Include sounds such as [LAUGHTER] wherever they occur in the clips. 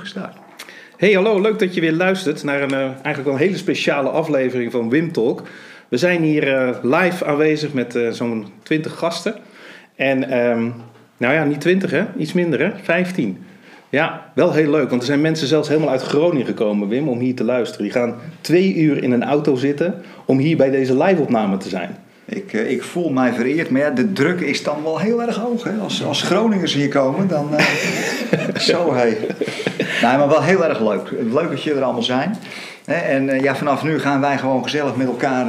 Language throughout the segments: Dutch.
Gestart. Hey, hallo, leuk dat je weer luistert naar een, uh, eigenlijk wel een hele speciale aflevering van Wim Talk. We zijn hier uh, live aanwezig met uh, zo'n 20 gasten. En, um, nou ja, niet 20 hè, iets minder hè, 15. Ja, wel heel leuk, want er zijn mensen zelfs helemaal uit Groningen gekomen, Wim, om hier te luisteren. Die gaan twee uur in een auto zitten om hier bij deze live-opname te zijn. Ik, ik voel mij vereerd, maar ja, de druk is dan wel heel erg hoog. Hè? Als, als Groningers hier komen, dan uh, [LAUGHS] zo hé. Nee, maar wel heel erg leuk. Leuk dat jullie er allemaal zijn. En uh, ja, vanaf nu gaan wij gewoon gezellig met elkaar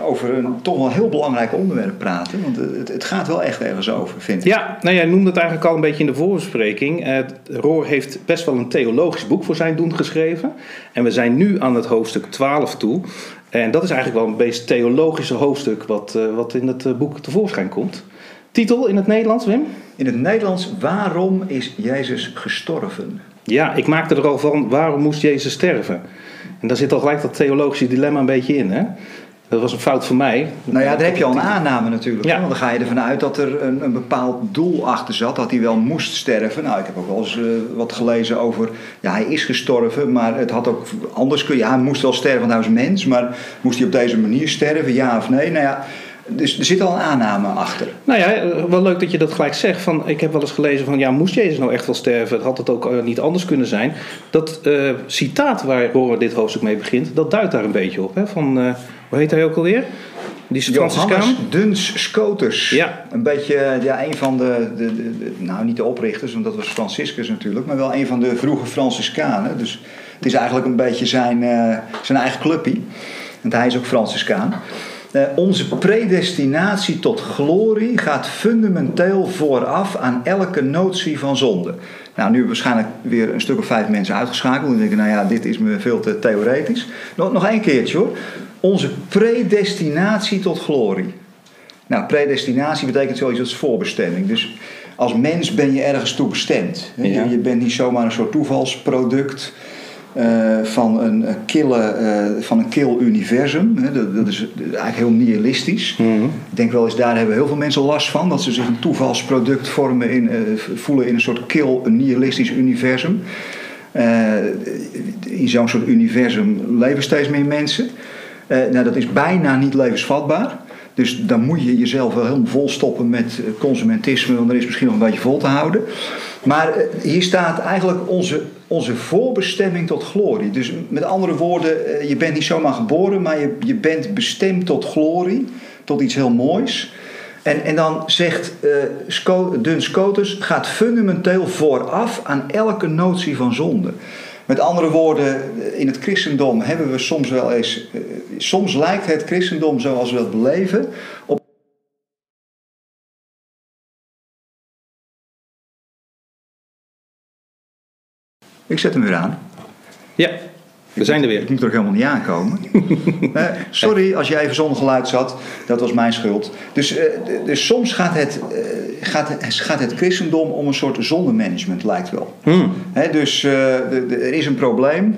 over een toch wel heel belangrijk onderwerp praten. Want het, het, gaat wel echt ergens over, vind ik. Ja, nou jij noemde het eigenlijk al een beetje in de voorbespreking. Roor heeft best wel een theologisch boek voor zijn doen geschreven. En we zijn nu aan het hoofdstuk 12 toe. En dat is eigenlijk wel een meest theologische hoofdstuk wat, wat in het boek tevoorschijn komt. Titel in het Nederlands, Wim? In het Nederlands, waarom is Jezus gestorven? Ja, ik maakte er al van, waarom moest Jezus sterven? En daar zit al gelijk dat theologische dilemma een beetje in, hè? Dat was een fout van mij. Nou ja, daar heb je al een aanname natuurlijk. Ja. Want dan ga je ervan uit dat er een, een, bepaald doel achter zat. Dat hij wel moest sterven. Nou, ik heb ook wel eens uh, wat gelezen over... Ja, hij is gestorven, maar het had ook anders kunnen... Ja, hij moest wel sterven, want hij was mens. Maar moest hij op deze manier sterven, ja of nee? Nou ja, dus er zit al een aanname achter. Nou ja, wel leuk dat je dat gelijk zegt. Van, ik heb wel eens gelezen van, ja, moest Jezus nou echt wel sterven? Had het ook uh, niet anders kunnen zijn? Dat uh, citaat waar dit hoofdstuk mee begint, dat duidt daar een beetje op. Hè? Van, uh, hoe heet hij ook alweer? Die Franciscaan? Duns Scoters. Ja. Een beetje, ja, een van de, de, de, de, nou niet de oprichters, want dat was Franciscus natuurlijk, maar wel een van de vroege Franciscanen. Dus het is eigenlijk een beetje zijn, uh, zijn eigen clubje. Want hij is ook Franciscaan. Uh, onze predestinatie tot glorie gaat fundamenteel vooraf aan elke notie van zonde. Nou, nu waarschijnlijk weer een stuk of vijf mensen uitgeschakeld. Die denken, nou ja, dit is me veel te theoretisch. Nog, nog één keertje hoor. Onze predestinatie tot glorie. Nou, predestinatie betekent zoiets als voorbestemming. Dus als mens ben je ergens toe bestemd. Ja. Je, je bent niet zomaar een soort toevalsproduct. Uh, van een kille, uh, van een kil universum. Hè, dat, dat, is eigenlijk heel nihilistisch. Mhm. Ik denk wel eens, daar hebben heel veel mensen last van. Dat ze zich een toevalsproduct vormen in, uh, voelen in een soort kil, een nihilistisch universum. in zo'n soort universum leven steeds meer mensen. nou, dat is bijna niet levensvatbaar. Dus dan moet je jezelf wel helemaal volstoppen met consumentisme, want er is misschien nog een beetje vol te houden. Maar hier staat eigenlijk onze, onze voorbestemming tot glorie. Dus met andere woorden, je bent niet zomaar geboren, maar je, je bent bestemd tot glorie, tot iets heel moois. En, en dan zegt uh, Sco Duns Scotus, gaat fundamenteel vooraf aan elke notie van zonde. Met andere woorden, in het christendom hebben we soms wel eens. Soms lijkt het christendom zoals we dat beleven. op. Ik zet hem weer aan. Ja, we zijn er weer. Ik moet er ook helemaal niet aankomen. uh, [LAUGHS] sorry als je even zonder geluid zat. Dat was mijn schuld. Dus, uh, dus soms gaat het, uh, gaat, gaat het christendom om een soort zondemanagement, lijkt wel. Hmm. He, dus de, de, er is een probleem,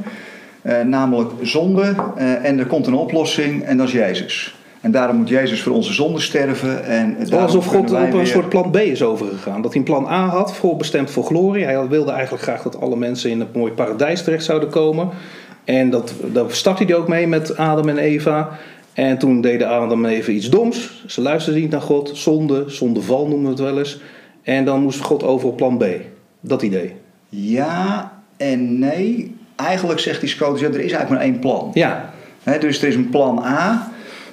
namelijk zonde. en er komt een oplossing en dat is Jezus. En daarom moet Jezus voor onze zonde sterven. En alsof God op een weer... soort plan B is overgegaan. Dat hij een plan A had, voorbestemd voor glorie. Hij wilde eigenlijk graag dat alle mensen in het mooie paradijs terecht zouden komen. En dat, daar startte hij ook mee met Adam en Eva. En toen deden Adam en Eva iets doms. Ze luisterden niet naar God. Zonde, zondeval noemen we het wel eens. En dan moest God over op plan B. Dat idee. Ja en nee. Eigenlijk zegt die Scotus, ja, er is eigenlijk maar één plan. Ja. He, dus er is een plan A.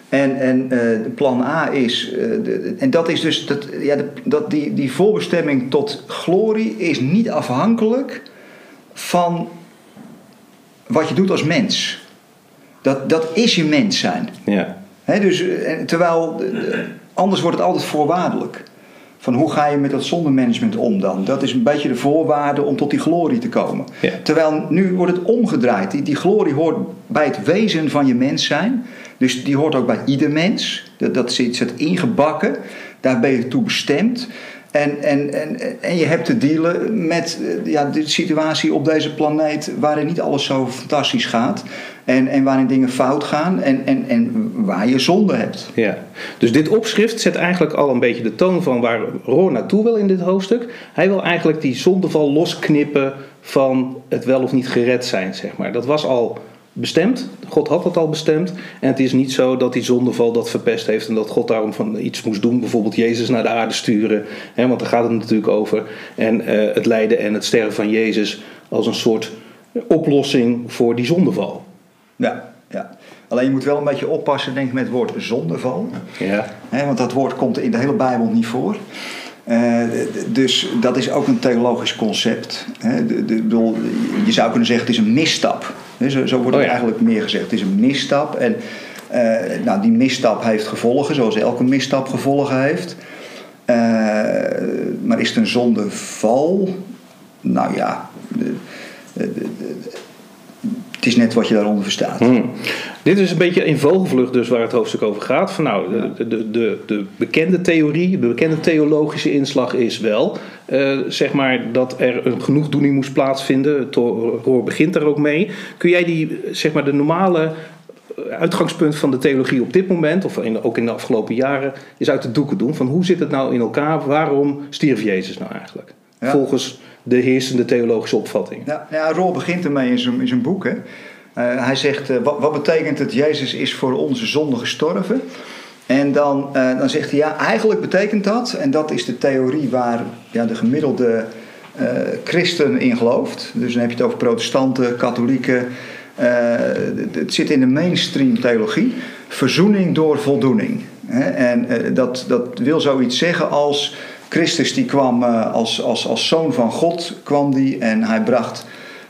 En, en uh, plan A is, uh, de, en dat is dus, dat, ja, de, dat die, die voorbestemming tot glorie is niet afhankelijk van wat je doet als mens. Dat, dat is je mens zijn. Ja. He, dus, terwijl, anders wordt het altijd voorwaardelijk. Van hoe ga je met dat zondemanagement om dan? Dat is een beetje de voorwaarde om tot die glorie te komen. Ja. Terwijl nu wordt het omgedraaid. Die, die glorie hoort bij het wezen van je mens zijn. Dus die hoort ook bij ieder mens. Dat, zit, zit ingebakken. Daar ben je toe bestemd. En, en, en, en je hebt te dealen met ja, de situatie op deze planeet waarin niet alles zo fantastisch gaat. En, en waarin dingen fout gaan en, en, en waar je zonde hebt. Ja, dus dit opschrift zet eigenlijk al een beetje de toon van waar Roor naartoe wil in dit hoofdstuk. Hij wil eigenlijk die zondeval losknippen van het wel of niet gered zijn, zeg maar. Dat was al bestemd. God had dat al bestemd. En het is niet zo dat die zondeval dat verpest heeft en dat God daarom van iets moest doen. Bijvoorbeeld Jezus naar de aarde sturen. Hè, want daar gaat het natuurlijk over. En uh, het lijden en het sterven van Jezus als een soort oplossing voor die zondeval. Ja, ja. Alleen je moet wel een beetje oppassen, denk ik, met het woord zondeval. Ja. Hè, want dat woord komt in de hele Bijbel niet voor. Uh, dus dat is ook een theologisch concept. Hè. De, de, bedoel, je zou kunnen zeggen, het is een misstap. Zo, zo wordt het oh eigenlijk meer gezegd. Het is een misstap. En uh, nou, die misstap heeft gevolgen, zoals elke misstap gevolgen heeft. Uh, maar is het een zondeval? Nou ja, het is net wat je daaronder verstaat. Hmm. Dit is een beetje in vogelvlucht dus waar het hoofdstuk over gaat. Van nou, de, de, de, de bekende theorie, de bekende theologische inslag is wel... Uh, zeg maar dat er een genoegdoening moest plaatsvinden. Roor begint er ook mee. Kun jij die, zeg maar de normale uitgangspunt van de theologie op dit moment, of in, ook in de afgelopen jaren, is uit de doeken doen. Van hoe zit het nou in elkaar? Waarom stierf Jezus nou eigenlijk? Volgens de heersende theologische opvatting. Ja, ja Roel begint ermee in zijn, in zijn boek. Hè. Uh, hij zegt, uh, wat, wat, betekent het, Jezus is voor onze zonde gestorven? En dan, uh, dan zegt hij, ja, eigenlijk betekent dat, en dat is de theorie waar ja, de gemiddelde christen in gelooft. Dus dan heb je het over protestanten, katholieken. het zit in de mainstream theologie. Verzoening door voldoening. Hè? En dat, dat wil zoiets zeggen als Christus die kwam uh, als, als, als zoon van God kwam die en hij bracht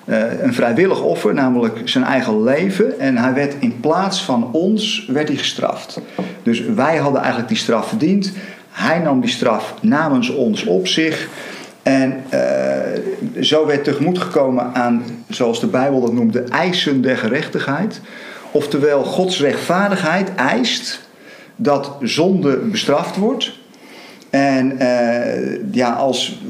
uh, een vrijwillig offer, namelijk zijn eigen leven. En hij werd in plaats van ons werd hij gestraft. Dus wij hadden eigenlijk die straf verdiend. Hij nam die straf namens ons op zich. En uh, zo werd tegemoet gekomen aan, zoals de Bijbel dat noemt, de eisen der gerechtigheid. Oftewel, Gods rechtvaardigheid eist dat zonde bestraft wordt. En uh, ja, als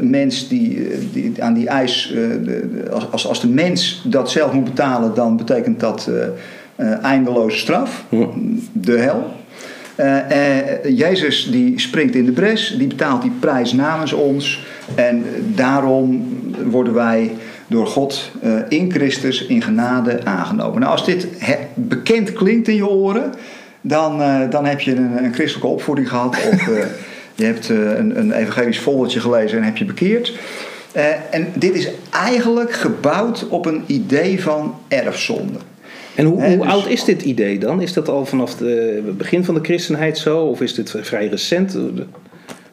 mens die, die aan die eis, uh, als, als de mens dat zelf moet betalen, dan betekent dat uh, eindeloze straf, de hel. Jezus die springt in de bres, die betaalt die prijs namens ons. En daarom worden wij door God in Christus in genade aangenomen. Nou, als dit bekend klinkt in je oren, dan, dan heb je een, een christelijke opvoeding gehad. Of, je hebt eh, een, een evangelisch foldertje gelezen en heb je bekeerd. Uh, en dit is eigenlijk gebouwd op een idee van erfzonde. En hoe, hoe dus- oud is dit idee dan? Is dat al vanaf het begin van de christenheid zo? Of is dit vrij recent?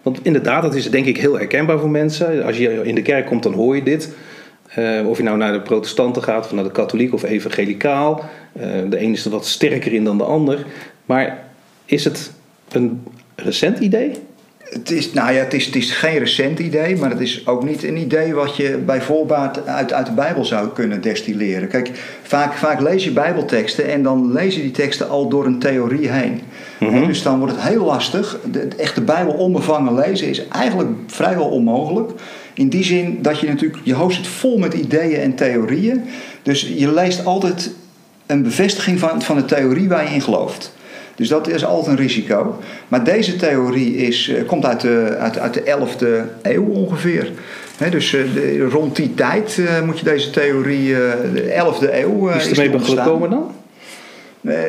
Want inderdaad, dat is denk ik heel herkenbaar voor mensen. Als je in de kerk komt, dan hoor je dit. Uh, of je nou naar de protestanten gaat, of naar de katholiek of evangelicaal. Uh, de een is er wat sterker in dan de ander. Maar is het een recent idee? Het is, nou ja, het is, het is geen recent idee, maar het is ook niet een idee wat je bij voorbaat uit, uit de Bijbel zou kunnen destilleren. Kijk, vaak, vaak lees je Bijbelteksten en dan lees je die teksten al door een theorie heen. Mhm. Dus dan wordt het heel lastig. De, echt de Bijbel onbevangen lezen is eigenlijk vrijwel onmogelijk. In die zin dat je natuurlijk, je hoofd zit vol met ideeën en theorieën. Dus je leest altijd een bevestiging van, van de theorie waar je in gelooft. Dus dat is altijd een risico. Maar deze theorie is, eh, komt uit de, uit, uit de 11e eeuw ongeveer. dus uh, de, rond die tijd uh, moet je deze theorie, de 11e eeuw. is er mee gekomen dan?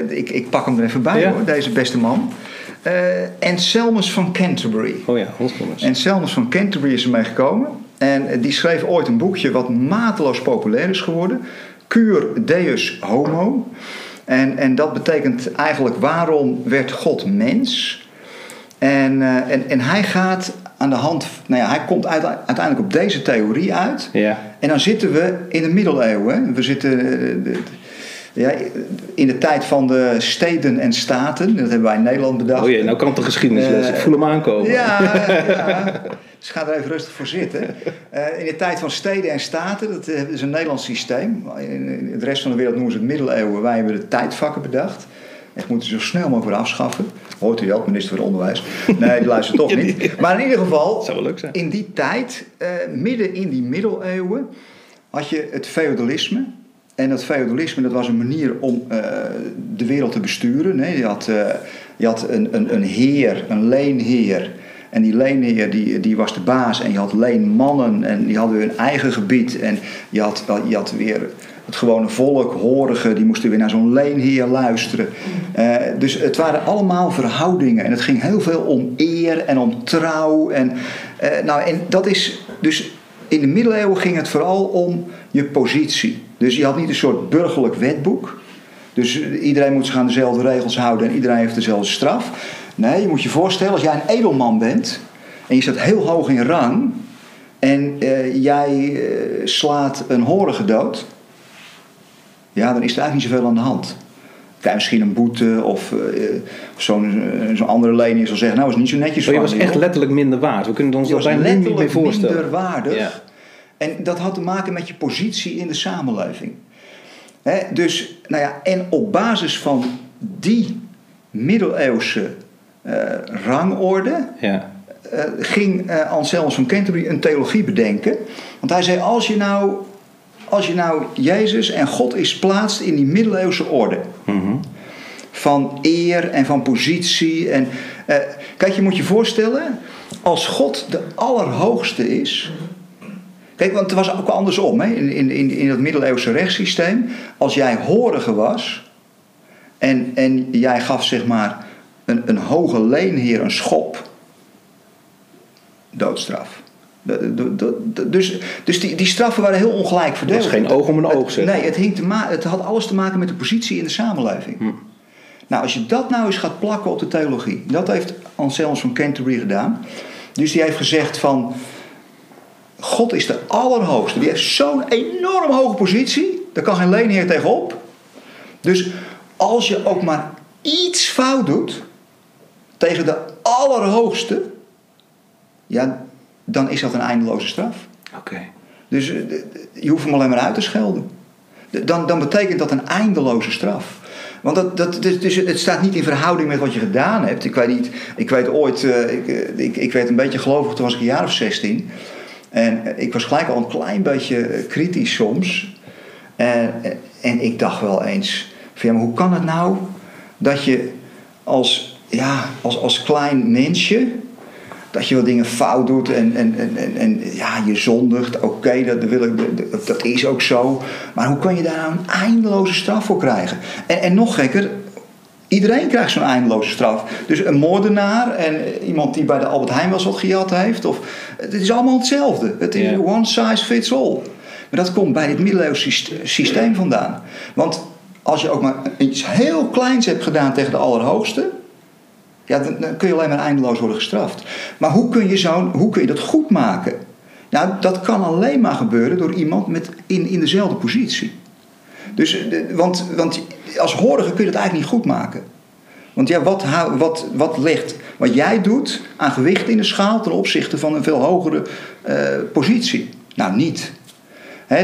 ik, ik pak hem er even bij hoor, deze beste man. Anselmus van Canterbury. Oh ja, Anselmus. Anselmus van Canterbury is ermee gekomen. En die schreef ooit een boekje wat mateloos populair is geworden. Cur Deus Homo. En, en dat betekent eigenlijk waarom werd God mens? En, uh, en, en hij gaat aan de hand, nou ja, hij komt uiteindelijk op deze theorie uit. Ja. En dan zitten we in de middeleeuwen. We zitten uh, ja, in de tijd van de steden en staten. Dat hebben wij in Nederland bedacht. Oh ja, nou kan de geschiedenis uh, Ik voel hem aankomen. Ja, ja. [LAUGHS] Dus ga er even rustig voor zitten. Uh, in de tijd van steden en staten, dat is een Nederlands systeem. In de rest van de wereld noemen ze het middeleeuwen. Wij hebben de tijdvakken bedacht. Ik moet ze zo snel mogelijk afschaffen. Hoort u wel, minister van Onderwijs? Nee, die luistert toch [LAUGHS] niet. Maar in ieder geval, in die tijd, uh, midden in die middeleeuwen, had je het feudalisme. En dat feudalisme dat was een manier om uh, de wereld te besturen. Je had, uh, je had een, een, een heer, een leenheer. En die leenheer die, die was de baas. En je had leenmannen en die hadden hun eigen gebied. En je had, je had weer het gewone volk, horigen, die moesten weer naar zo'n leenheer luisteren. Uh, dus het waren allemaal verhoudingen. En het ging heel veel om eer en om trouw. En, nou, en dat is dus in de middeleeuwen ging het vooral om je positie. Dus je had niet een soort burgerlijk wetboek. Dus iedereen moet zich aan dezelfde regels houden en iedereen heeft dezelfde straf. Nee, je moet je voorstellen, als jij een edelman bent en je staat heel hoog in rang en uh, jij uh, slaat een horige dood, ja, dan is er eigenlijk niet zoveel aan de hand. Krijg misschien een boete of, uh, of zo'n zo andere lening zal zeggen, nou is niet zo netjes maar je was echt letterlijk minder waard. We kunnen ons dat bijna niet meer voorstellen. minder waardig. Ja. En dat had te maken met je positie in de samenleving. He, dus, nou ja, en op basis van die middeleeuwse uh, rangorde ja. uh, ging uh, Anselmus van Canterbury een theologie bedenken. Want hij zei: als je nou, als je nou Jezus en God is plaatst in die middeleeuwse orde. Mm -hmm. Van eer en van positie. En, kijk, je moet je voorstellen, als God de Allerhoogste is. Kijk, want het was ook andersom. Hè? In, in, in, in het middeleeuwse rechtssysteem. Als jij horige was. En, en jij gaf zeg maar een, een hoge leenheer een schop. Doodstraf. Dus, dus die, die straffen waren heel ongelijk verdeeld. Het was geen oog om een oog, zeg. Nee, het, hing te het had alles te maken met de positie in de samenleving. Hm. Nou, als je dat nou eens gaat plakken op de theologie. Dat heeft Anselmus van Canterbury gedaan. Dus die heeft gezegd van... God is de allerhoogste. Die heeft zo'n enorm hoge positie. Daar kan geen leenheer tegenop. Dus als je ook maar iets fout doet tegen de allerhoogste, ja, dan is dat een eindeloze straf. Oké. Dus eh, je hoeft hem alleen maar uit te schelden. Dan, dan betekent dat een eindeloze straf. Want dat, dat, dus, dus het staat niet in verhouding met wat je gedaan hebt. Ik weet, niet, ik weet ooit, uh, ik, ik, ik werd een beetje gelovig toen was ik een jaar of 16. En ik was gelijk al een klein beetje kritisch soms. En, en ik dacht wel eens: van, ja, maar hoe kan het nou dat je als, ja, als, als klein mensje. Dat je wel dingen fout doet en, en, en, en ja, je zondigt. Oké, dat, dat is ook zo. Maar hoe kan je daar nou een eindeloze straf voor krijgen? En, en nog gekker, Iedereen krijgt zo'n eindeloze straf. Dus een moordenaar en iemand die bij de Albert Heijn was wat gejat heeft. Of, het is allemaal hetzelfde. Het is yeah. one size fits all. Maar dat komt bij het middeleeuws systeem vandaan. Want als je ook maar iets heel kleins hebt gedaan tegen de Allerhoogste. Ja, dan, dan kun je alleen maar eindeloos worden gestraft. Maar hoe kun je, zo, hoe kun je dat goed maken? Nou, dat kan alleen maar gebeuren door iemand met in, in dezelfde positie. Dus, want, want als horige kun je dat eigenlijk niet goed maken. Want ja, wat, wat, wat legt wat jij doet aan gewicht in de schaal ten opzichte van een veel hogere uh, positie? Nou, niet.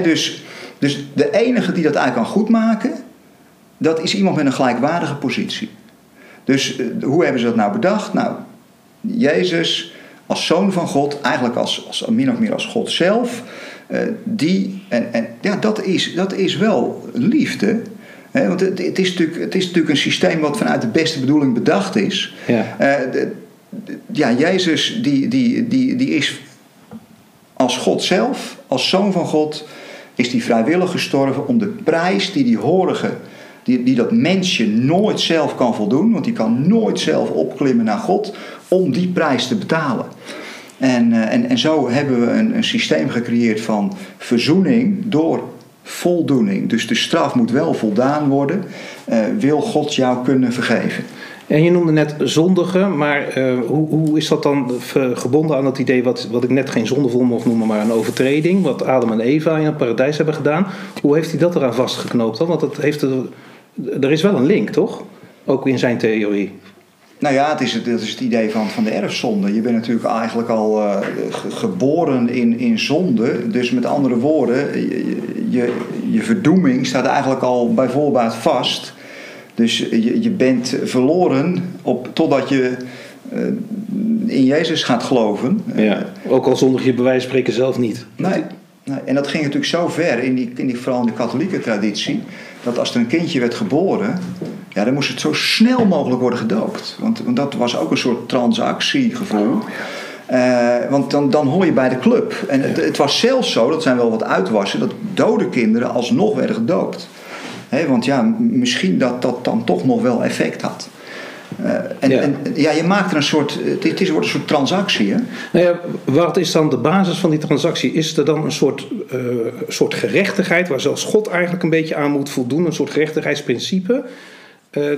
Dus, dus de enige die dat eigenlijk kan goedmaken, dat is iemand met een gelijkwaardige positie. Dus uh, hoe hebben ze dat nou bedacht? Nou, Jezus als zoon van God, eigenlijk als, als min of meer als God zelf, uh, die, en, en ja, dat is, dat is wel liefde want het, het, is natuurlijk, het is natuurlijk een systeem wat vanuit de beste bedoeling bedacht is. Ja, uh, de, de, ja Jezus die, die, die, die is als God zelf, als zoon van God, is die vrijwillig gestorven om de prijs die die horige, die, die dat mensje nooit zelf kan voldoen, want die kan nooit zelf opklimmen naar God, om die prijs te betalen. En, uh, en, en zo hebben we een, een systeem gecreëerd van verzoening door voldoening. Dus de straf moet wel voldaan worden. Uh, wil God jou kunnen vergeven? En je noemde net zondigen, maar uh, hoe, hoe, is dat dan gebonden aan dat idee wat, wat ik net geen zondevol mocht noemen, maar een overtreding, wat Adam en Eva in het paradijs hebben gedaan? Hoe heeft hij dat eraan vastgeknoopt dan? Want dat heeft er, er is wel een link, toch? Ook in zijn theorie. Nou ja, het is het, het, is het idee van, van de erfzonde. Je bent natuurlijk eigenlijk al uh, geboren in, in zonde. Dus met andere woorden, je, je, je verdoeming staat eigenlijk al bij voorbaat vast. Dus je, je bent verloren op, totdat je uh, in Jezus gaat geloven. Ja, ook al zonder je bij wijze van spreken zelf niet. Nee, Nou, en dat ging natuurlijk zo ver, in die, in die, vooral in de katholieke traditie, dat als er een kindje werd geboren, ja, dan moest het zo snel mogelijk worden gedoopt. Want, want dat was ook een soort transactiegevoel. Uh, want dan, dan hoor je bij de club. En het, het, was zelfs zo, dat zijn wel wat uitwassen, dat dode kinderen alsnog werden gedoopt. He, want ja, misschien dat dat dan toch nog wel effect had. Uh, en, ja. en, ja. je maakt er een soort, het is, wordt een soort transactie. Hè? Nou ja, wat is dan de basis van die transactie? Is er dan een soort, uh, soort gerechtigheid waar zelfs God eigenlijk een beetje aan moet voldoen, een soort gerechtigheidsprincipe,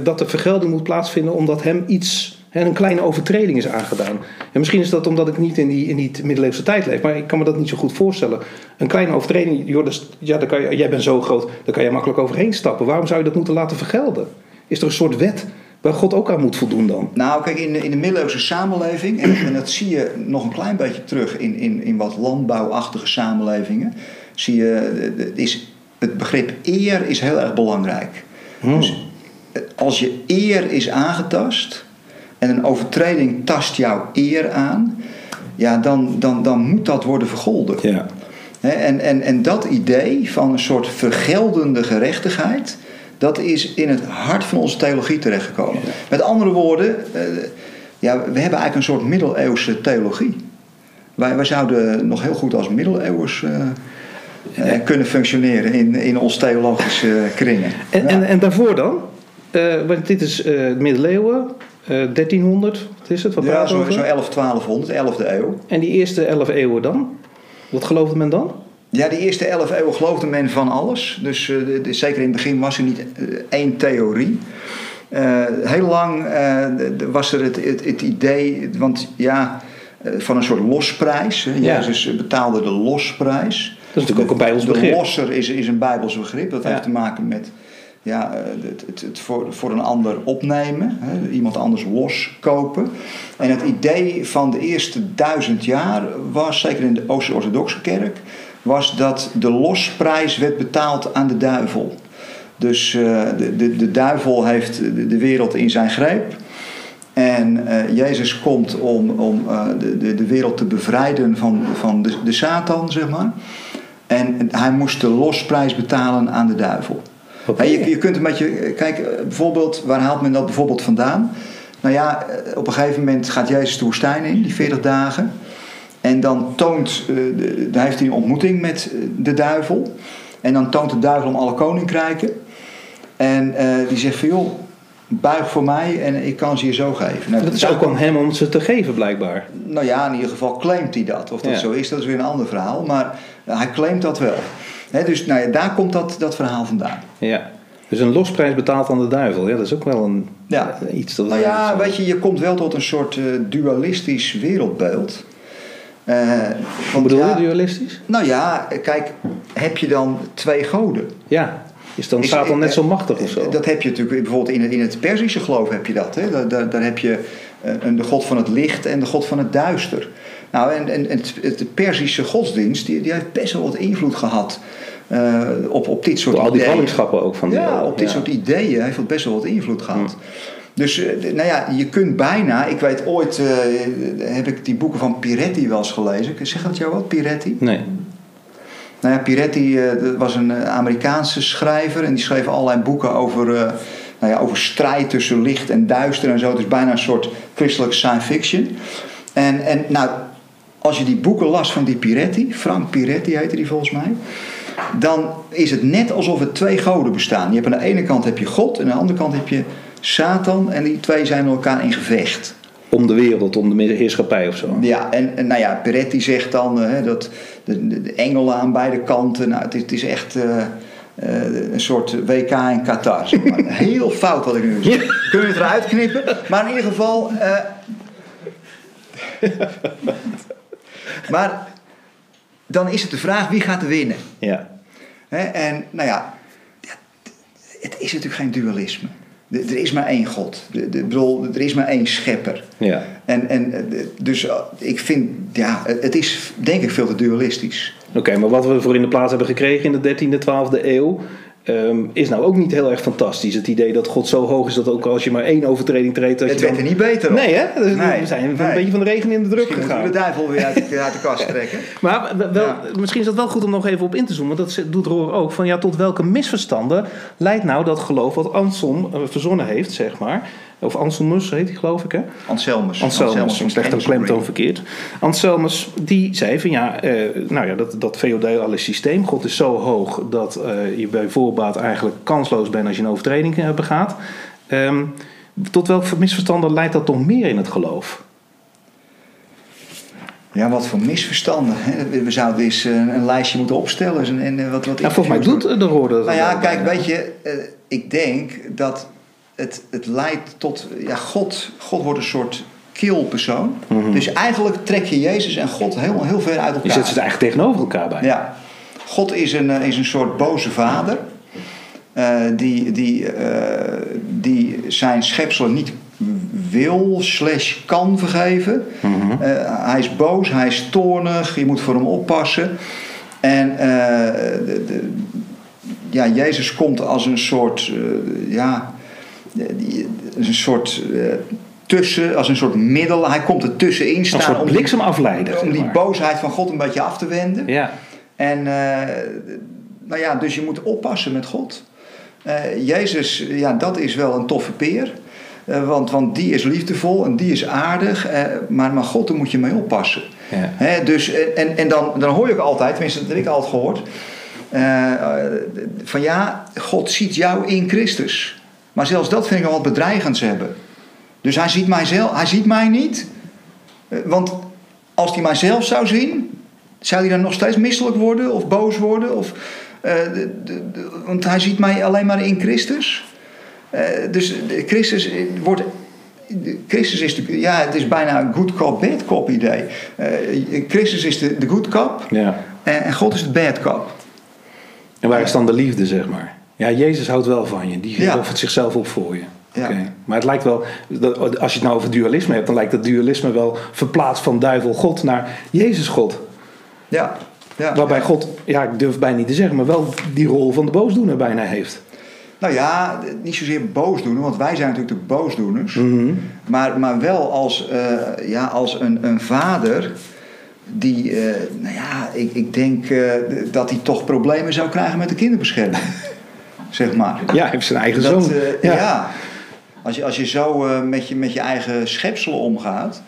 dat de vergelding moet plaatsvinden omdat hem iets en een kleine overtreding is aangedaan. En misschien is dat omdat ik niet in die, in die middeleeuwse tijd leef, maar ik kan me dat niet zo goed voorstellen. Een kleine overtreding, joh, dus, ja, dan kan je, jij bent zo groot, daar kan je makkelijk overheen stappen. Waarom zou je dat moeten laten vergelden? Is er een soort wet waar God ook aan moet voldoen dan? Nou, kijk, in de, in de middeleeuwse samenleving, en, en, dat zie je nog een klein beetje terug in, in, in wat landbouwachtige samenlevingen, zie je, is, het begrip eer is heel erg belangrijk. Hmm. Dus als je eer is aangetast en een overtreding tast jouw eer aan, ja, dan, dan, dan moet dat worden vergolden. Ja. En, en, en dat idee van een soort vergeldende gerechtigheid, dat is in het hart van onze theologie terechtgekomen. Ja. Met andere woorden, uh, ja, we hebben eigenlijk een soort middeleeuwse theologie. Wij, wij zouden nog heel goed als middeleeuwers uh, uh, kunnen functioneren in, in ons theologische kringen. En, ja. en, en daarvoor dan? Want dit is middeleeuwen, 1300, wat is het? Wat ja, zo, zo 11, 1200, 11e eeuw. En die eerste 11 eeuwen dan? Wat geloofde men dan? Ja, die eerste 11 eeuwen geloofde men van alles. Dus de, de, zeker in het begin was er niet één theorie. Uh, heel lang was er het, het, het, idee, want ja, van een soort losprijs. Hè. Ja. Jezus betaalde de losprijs. Dat is natuurlijk ook een Bijbels begrip. De losser is, is een Bijbels begrip. Dat ja. heeft te maken met ja, het, het, het, voor, voor een ander opnemen, hè, iemand anders loskopen. En het idee van de eerste duizend jaar was, zeker in de Oost-Orthodoxe kerk, was dat de losprijs werd betaald aan de duivel. Dus uh, de, de, de duivel heeft de, wereld in zijn greep. En uh, Jezus komt om, om de, de wereld te bevrijden van, van de, de Satan, zeg maar. En hij moest de losprijs betalen aan de duivel. Okay. Je, je kunt een beetje, kijk, bijvoorbeeld, waar haalt men dat bijvoorbeeld vandaan? Nou ja, op een gegeven moment gaat Jezus de woestijn in, die 40 dagen. En dan toont, uh, dan heeft hij een ontmoeting met de duivel. En dan toont de duivel om alle koninkrijken. En uh, die zegt van joh, buig voor mij en ik kan ze je zo geven. Nou, dat is ook aan hem om ze te geven blijkbaar. Nou ja, in ieder geval claimt hij dat. Of dat ja. zo is, dat is weer een ander verhaal. Maar hij claimt dat wel. He, dus nou ja, daar komt dat, dat verhaal vandaan. Ja. Dus een losprijs betaald aan de duivel, ja, dat is ook wel een, ja. iets dat. Nou ja, weet je, je komt wel tot een soort uh, dualistisch wereldbeeld. Uh, Wat bedoel je, ja, dualistisch? Nou ja, kijk, heb je dan twee goden? Ja, is dan Satan uh, net zo machtig of zo? Dat heb je natuurlijk bijvoorbeeld in het, in het Perzische geloof heb je dat. Hè? Daar, daar, daar heb je de god van het licht en de god van het duister. Nou, en, en het, het Perzische godsdienst, die, die heeft best wel wat invloed gehad uh, op, op dit soort Door al die vallingschappen ook van Ja, op dit ja. soort ideeën heeft het best wel wat invloed gehad. Hmm. Dus uh, nou ja, je kunt bijna, ik weet ooit, uh, heb ik die boeken van Piretti wel eens gelezen. Zeg dat jou wat, Piretti? Nee. Nou ja, Piretti was een Amerikaanse schrijver en die schreef allerlei boeken over, nou ja, over strijd tussen licht en duister en zo. Het is bijna een soort christelijke science fiction. En, en nou, als je die boeken las van die Piretti, Frank Piretti heette die volgens mij dan is het net alsof er twee goden bestaan. Je hebt aan de ene kant heb je God en aan de andere kant heb je Satan en die twee zijn met elkaar in gevecht. Om de wereld, om de heerschappij of zo. Ja, en, en nou ja, Peretti zegt dan uh, dat de, de, de, engelen aan beide kanten. Nou, het, is, het is echt uh, uh, een soort WK in Qatar. Zeg maar. [LAUGHS] Heel fout wat ik nu zeg. Kunnen we het eruit knippen? Maar in ieder geval. [LAUGHS] maar dan is het de vraag wie gaat er winnen. Ja. He, en nou ja, het is natuurlijk geen dualisme. Er is maar één God. De, de, bedoel, er is maar één schepper. Ja. En, en dus ik vind, ja, het is denk ik veel te dualistisch. Oké, okay, maar wat we voor in de plaats hebben gekregen in de 13e, 12e eeuw. Ehm, is nou ook niet heel erg fantastisch. Het idee dat God zo hoog is dat ook als je maar één overtreding treedt... Het je werd dan... er niet beter op. Nee, hè? Dus Nee, we zijn een beetje van de regen in de druk Misschien gegaan. de duivel weer uit de, uit de kast [LAUGHS] trekken. Maar wel, Ja. misschien is dat wel goed om nog even op in te zoomen. Want dat doet Roor ook. Van ja, tot welke misverstanden leidt nou dat geloof wat Anselm eh, verzonnen heeft, zeg maar. Of Anselmus heet hij, geloof ik, hè? Anselmus. Anselmus, van ik leg de Canterbury. klemtoon verkeerd. Anselmus, die zei van ja, eh, nou ja, dat, dat feodale systeem, God is zo hoog dat eh, je bij voorbaat eigenlijk kansloos bent als je een overtreding eh, begaat. Ehm, tot welke misverstanden leidt dat toch meer in het geloof? Ja, wat voor misverstanden. We zouden eens een lijstje moeten opstellen. En, wat, wat Nou, volgens mij doet de dat Nou ja, kijk, weet je, ik denk dat het, het leidt tot. Ja, God, God wordt een soort killpersoon. Dus eigenlijk trek je Jezus en God heel, heel ver uit Mhm. Je elkaar. zet ze eigenlijk tegenover elkaar bij. Ja. God is een, eh, is een soort boze vader. eh, die, die, eh, die zijn schepselen niet wil slash kan vergeven. Mhm. Hij is boos, hij is toornig, je moet voor hem oppassen. En de, de- ja, Jezus komt als een soort, ja, die, een soort eh, tussen, als een soort middel. Hij komt er tussenin Een staan soort om die, bliksemafleider. om die boosheid van God een beetje af te wenden. Ja. En eh, nou ja, dus je moet oppassen met God. Eh, Jezus, ja, dat is wel een toffe peer. Want, want die is liefdevol en die is aardig. maar, maar God, daar moet je mee oppassen. Ja. Hè, dus, en en, dan, dan hoor je ook altijd, tenminste dat heb ik altijd gehoord. eh, eh, van ja, God ziet jou in Christus. Maar zelfs dat vind ik al wat bedreigends hebben. Dus hij ziet mij, zelf, hij ziet mij niet. Eh, Want als hij mijzelf zou zien, zou hij dan nog steeds misselijk worden of boos worden? Of, eh, de- de- de- want hij ziet mij alleen maar in Christus. Eh, dus de- Christus wordt. Christus is de, ja, het is bijna een good cop, bad cop idee. Christus is de, de good cop ja. en, en God is de bad cop. En waar is dan de liefde, zeg maar? Ja, Jezus houdt wel van je. Die Ja. offert zichzelf op voor je. Ja. Maar het lijkt wel, dat- als je het nou over dualisme hebt, dan lijkt dat dualisme wel verplaatst van duivel God naar Jezus God. Ja, ja. Waarbij God, ja, ik durf het bijna niet te zeggen, maar wel die rol van de boosdoener bijna heeft. Nou ja, niet zozeer boosdoener, want wij zijn natuurlijk de boosdoeners. Mhm. Maar, maar wel als, eh, ja, als een, een vader die, eh, nou ja, ik, ik denk eh, dat hij toch problemen zou krijgen met de kinderbescherming. [LAUGHS] zeg maar. Ja, hij heeft zijn eigen Dat, zoon. eh, ja. ja. Als je, als je zo eh, met, je, met je eigen schepselen omgaat,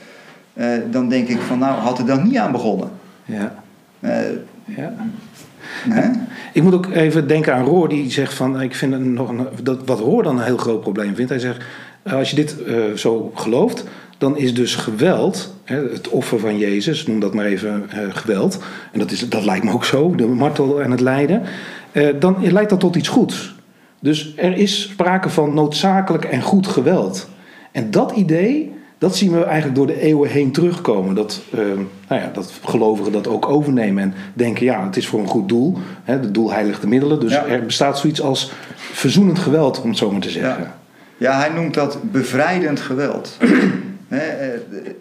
eh, dan denk ik van nou, had er dan niet aan begonnen. Ja. Ja. hè? Ik moet ook even denken aan Roor, die zegt van, ik vind nog een, dat, wat Roor dan een heel groot probleem vindt. Hij zegt, als je dit zo gelooft, dan is dus geweld, hè, het offer van Jezus, noem dat maar even eh, geweld, en dat, is, dat lijkt me ook zo, de martel en het lijden, eh, dan leidt dat tot iets goeds. Dus er is sprake van noodzakelijk en goed geweld. En dat idee, dat zien we eigenlijk door de eeuwen heen terugkomen. Dat, eh, nou ja, dat gelovigen dat ook overnemen en denken, ja, het is voor een goed doel. Hè, het doel heiligt de middelen. Dus Ja. er bestaat zoiets als verzoenend geweld, om het zo maar te zeggen. Ja. Ja, hij noemt dat bevrijdend geweld. Eh,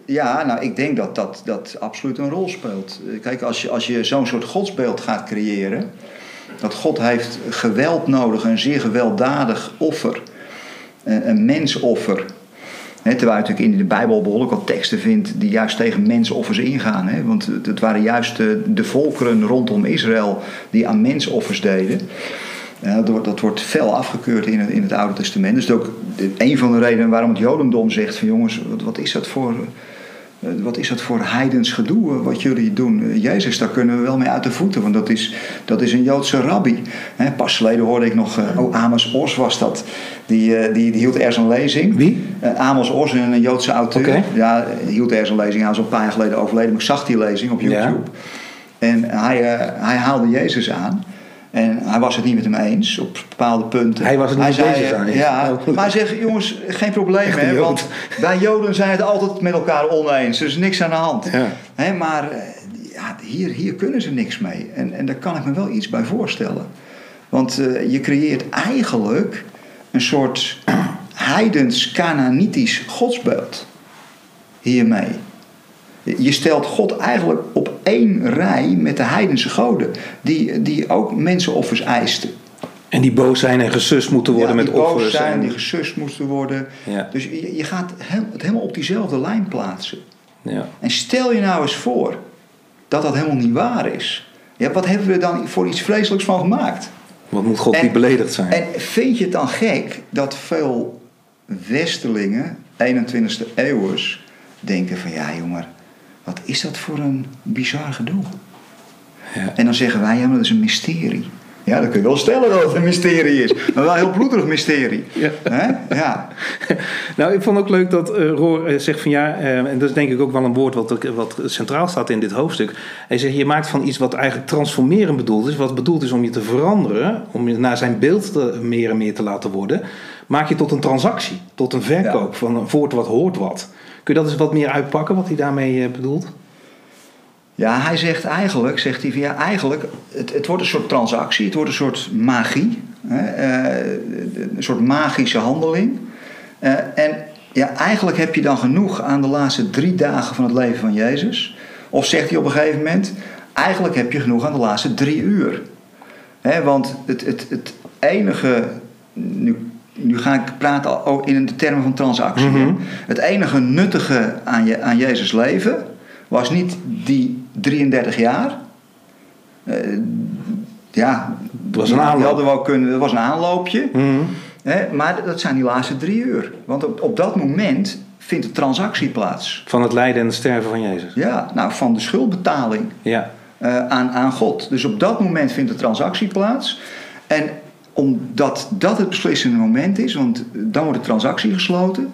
ja, nou, ik denk dat dat, dat absoluut een rol speelt. Eh, Kijk, als je, als je zo'n soort godsbeeld gaat creëren, dat God heeft geweld nodig, een zeer gewelddadig offer, een, een mensoffer. Terwijl je natuurlijk in de Bijbel behoorlijk wat teksten vindt die juist tegen mensoffers ingaan. Want het- het waren juist de, de volkeren rondom Israël die aan mensoffers deden. Dat, wordt, fel afgekeurd in het, in het Oude Testament. Dus dat is ook een van de redenen waarom het Jodendom zegt: van jongens, wat, wat is dat voor. eh, Wat is dat voor heidens gedoe eh, wat jullie doen? Eh, Jezus, daar kunnen we wel mee uit de voeten, want dat is, dat is een Joodse rabbi. Pas geleden hoorde ik nog, oh Amos Os was dat, die, die, die hield ergens een lezing. Wie? Amos Os, een Joodse auteur. Ja, hield ergens een lezing. Hij is al een paar jaar geleden overleden, maar ik zag die lezing op YouTube. Ja. En hij, hij haalde Jezus aan. En hij was het niet met hem eens op bepaalde punten. Hij was het niet met zei, aan. [LAUGHS] Ja, maar hij zegt, jongens, geen probleem. Hè, want [LAUGHS] wij Joden zijn het altijd met elkaar oneens. Dus niks aan de hand. Ja. Hè, maar eh, ja, hier, hier kunnen ze niks mee. En, en daar kan ik me wel iets bij voorstellen. Want eh, je creëert eigenlijk een soort [CLEARS THROAT] heidens-Canaanitisch godsbeeld hiermee. Je stelt God eigenlijk op één rij met de heidense goden, die, die ook mensenoffers eisten. En die boos zijn en gesust moeten worden ja, met die offers. boos zijn, en- die gesust moesten worden. Ja. Dus je, je gaat he- het helemaal op diezelfde lijn plaatsen. ja. En stel je nou eens voor dat dat helemaal niet waar is. Ja, wat hebben we er dan voor iets vreselijks van gemaakt? Wat moet God En- niet beledigd zijn? En vind je het dan gek dat veel Westelingen, 21ste eeuwers, denken van ja jongen, wat is dat voor een bizar gedoe? Ja. En dan zeggen wij, ja maar dat is een mysterie. Ja, dan kun je wel stellen dat het een mysterie is. Maar wel een heel bloederig mysterie. Ja. Hè? Ja. [LAUGHS] Nou, ik vond ook leuk dat eh, Roor eh, zegt van ja, eh, en dat is denk ik ook wel een woord wat, wat centraal staat in dit hoofdstuk. Hij zegt, je maakt van iets wat eigenlijk transformerend bedoeld is, wat bedoeld is om je te veranderen, om je naar zijn beeld te, meer en meer te laten worden, maak je tot een transactie, tot een verkoop Ja. van een voort wat hoort wat. Kun je dat eens wat meer uitpakken, wat hij daarmee eh, bedoelt? Ja, hij zegt eigenlijk, zegt hij van eigenlijk, het, het wordt een soort transactie, het wordt een soort magie, hè, eh, een soort magische handeling. Eh, en ja, eigenlijk heb je dan genoeg aan de laatste drie dagen van het leven van Jezus. Of zegt hij op een gegeven moment, eigenlijk heb je genoeg aan de laatste drie uur. Want het, het, het enige, nu ga ik praten in de termen van transactie. Mhm. Het enige nuttige aan, je, aan Jezus leven was niet die 33 jaar. Eh, ja, Het was een aanloop. hadden we ook kunnen, dat was een aanloopje. Mhm. Hè, maar dat zijn die laatste drie uur. Want op, op dat moment vindt de transactie plaats. Van het lijden en het sterven van Jezus. Ja, nou, van de schuldbetaling Ja, eh, aan, aan God. Dus op dat moment vindt de transactie plaats. En omdat dat het beslissende moment is, want dan wordt de transactie gesloten.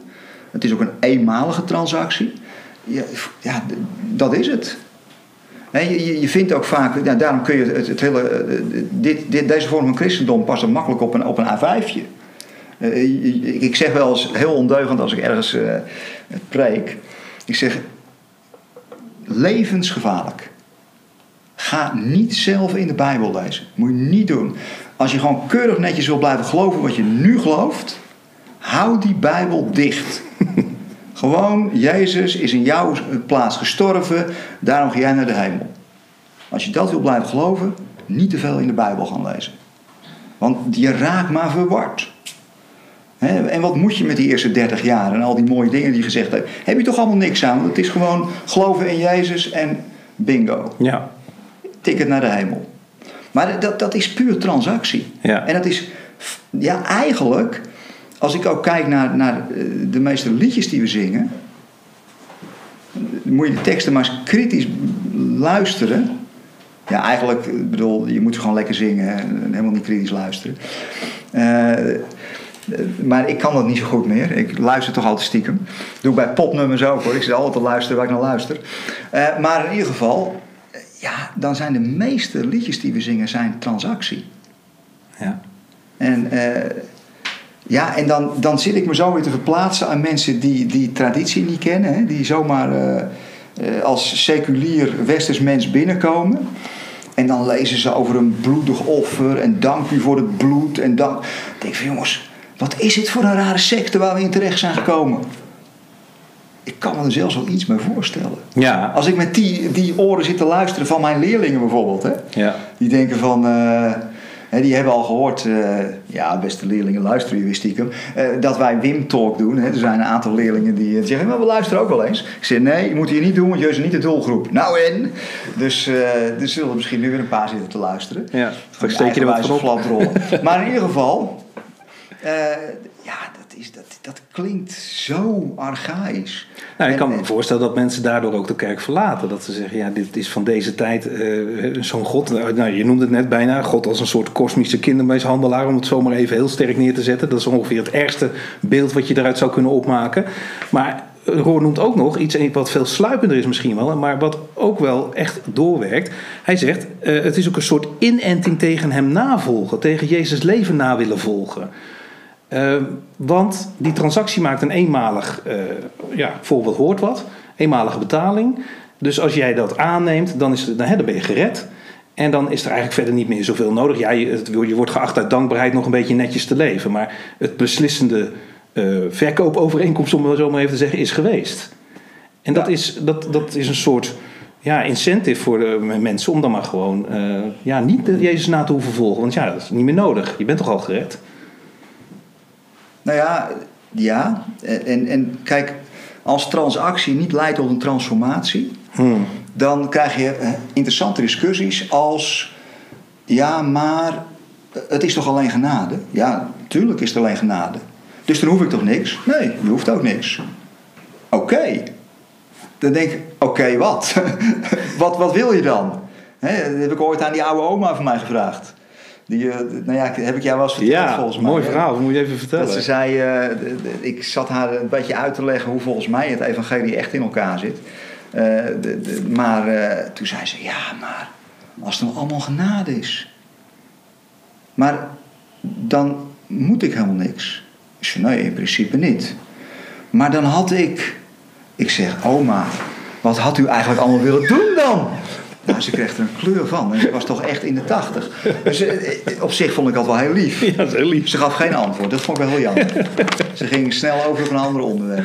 Het is ook een eenmalige transactie. Ja, ja dat is het. Je, je- vindt ook vaak, daarom kun je het, het hele, eh, dit, deze vorm van christendom past er makkelijk op een, op een A5'tje. Eh, ik zeg wel eens heel ondeugend als ik ergens eh, preek. Ik zeg, levensgevaarlijk. Ga niet zelf in de Bijbel lezen. Moet je niet doen. Als je gewoon keurig netjes wil blijven geloven wat je nu gelooft, hou die Bijbel dicht. [LAUGHS] gewoon, Jezus is in jouw plaats gestorven, daarom ga jij naar de hemel. Als je dat wil blijven geloven, niet te veel in de Bijbel gaan lezen. Want je raakt maar verward. En wat moet je met die eerste 30 jaar en al die mooie dingen die je gezegd hebt? Heb je toch allemaal niks aan? Want het is gewoon geloven in Jezus en bingo. ja, Ticket naar de hemel. Maar dat, dat is puur transactie. Ja. En dat is, ja, eigenlijk, als ik ook kijk naar, naar eh, de meeste liedjes die we zingen, moet je de teksten maar eens kritisch luisteren. Ja, eigenlijk, ik bedoel, je moet ze gewoon lekker zingen en helemaal niet kritisch luisteren. Eh, maar ik kan dat niet zo goed meer. Ik luister toch altijd stiekem. Doe ik bij popnummers ook hoor. Ik zit altijd te luisteren waar ik naar luister. Eh, maar in ieder geval, ja, dan zijn de meeste liedjes die we zingen zijn transactie. ja. En, eh, ja, en dan, dan zit ik me zo weer te verplaatsen aan mensen die die traditie niet kennen. Hè, die zomaar eh, eh, als seculier westers mens binnenkomen. En dan lezen ze over een bloedig offer en dank u voor het bloed. En dank. Ik denk van jongens, wat is dit voor een rare secte waar we in terecht zijn gekomen? Ik kan me er zelfs wel iets bij voorstellen. Ja, Als ik met die, die oren zit te luisteren van mijn leerlingen bijvoorbeeld. Hè? ja. Die denken van, eh, die hebben al gehoord, eh, ja beste leerlingen luisteren jullie stiekem, eh, dat wij Wim Talk doen. Er zijn een aantal leerlingen die zeggen, maar we luisteren ook wel eens. Ik zeg, nee, je moet hier niet doen, want je is niet de doelgroep. Nou en? Dus eh, er zullen misschien nu weer een paar zitten te luisteren. Ja, steek je er wat van op. maar in ieder geval, ja, dat, is, dat, dat klinkt zo archaïs. Nou, ik kan En- me voorstellen dat mensen daardoor ook de kerk verlaten. Dat ze zeggen, ja, dit is van deze tijd eh, zo'n God. Nou, je noemde het net bijna, God als een soort kosmische kindermishandelaar... om het zomaar even heel sterk neer te zetten. Dat is ongeveer het ergste beeld wat je eruit zou kunnen opmaken. Maar Roor noemt ook nog iets wat veel sluipender is misschien wel... maar wat ook wel echt doorwerkt. Hij zegt, eh, het is ook een soort inenting tegen hem navolgen. Tegen Jezus leven na willen volgen. Uh, want die transactie maakt een eenmalig, uh, ja, bijvoorbeeld hoort wat, eenmalige betaling. Dus als jij dat aanneemt, dan, is het, dan, hè, dan ben je gered. En dan is er eigenlijk verder niet meer zoveel nodig. Ja, je, het, je wordt geacht uit dankbaarheid nog een beetje netjes te leven. Maar het beslissende uh, verkoopovereenkomst, om het zo maar even te zeggen, is geweest. En dat, is, dat, dat is een soort ja, incentive voor de mensen om dan maar gewoon uh, ja, niet de Jezus na te hoeven volgen. Want ja, dat is niet meer nodig. Je bent toch al gered? Nou ja, ja. En, en kijk, als transactie niet leidt tot een transformatie, hmm. dan krijg je eh, interessante discussies als: ja, maar het is toch alleen genade? Ja, natuurlijk is het alleen genade. Dus dan hoef ik toch niks? Nee, je hoeft ook niks. Oké. Dan denk ik: oké, wat? [LAUGHS] wat? Wat wil je dan? He, dat heb ik ooit aan die oude oma van mij gevraagd. Die, eh, nou ja, heb ik jou wel eens verteld ja, volgens mij. mooi verhaal. Dat moet je even vertellen. Dat ze zei, uh, ik zat haar een beetje uit te leggen hoe volgens mij het evangelie echt in elkaar zit. Uh, de, de, maar toen zei ze, ja, maar als het nou allemaal genade is. Maar dan moet ik helemaal niks. Ik zei, nee, in principe niet. Maar dan had ik, ik zeg, oma, wat had u eigenlijk allemaal willen doen dan? Nou, ze kreeg er een kleur van. En ze was toch echt in de tachtig. Dus eh, op zich vond ik dat wel heel lief. Ja, dat is heel lief. Ze gaf geen antwoord. Dat vond ik wel heel jammer. Ze ging snel over op een ander onderwerp.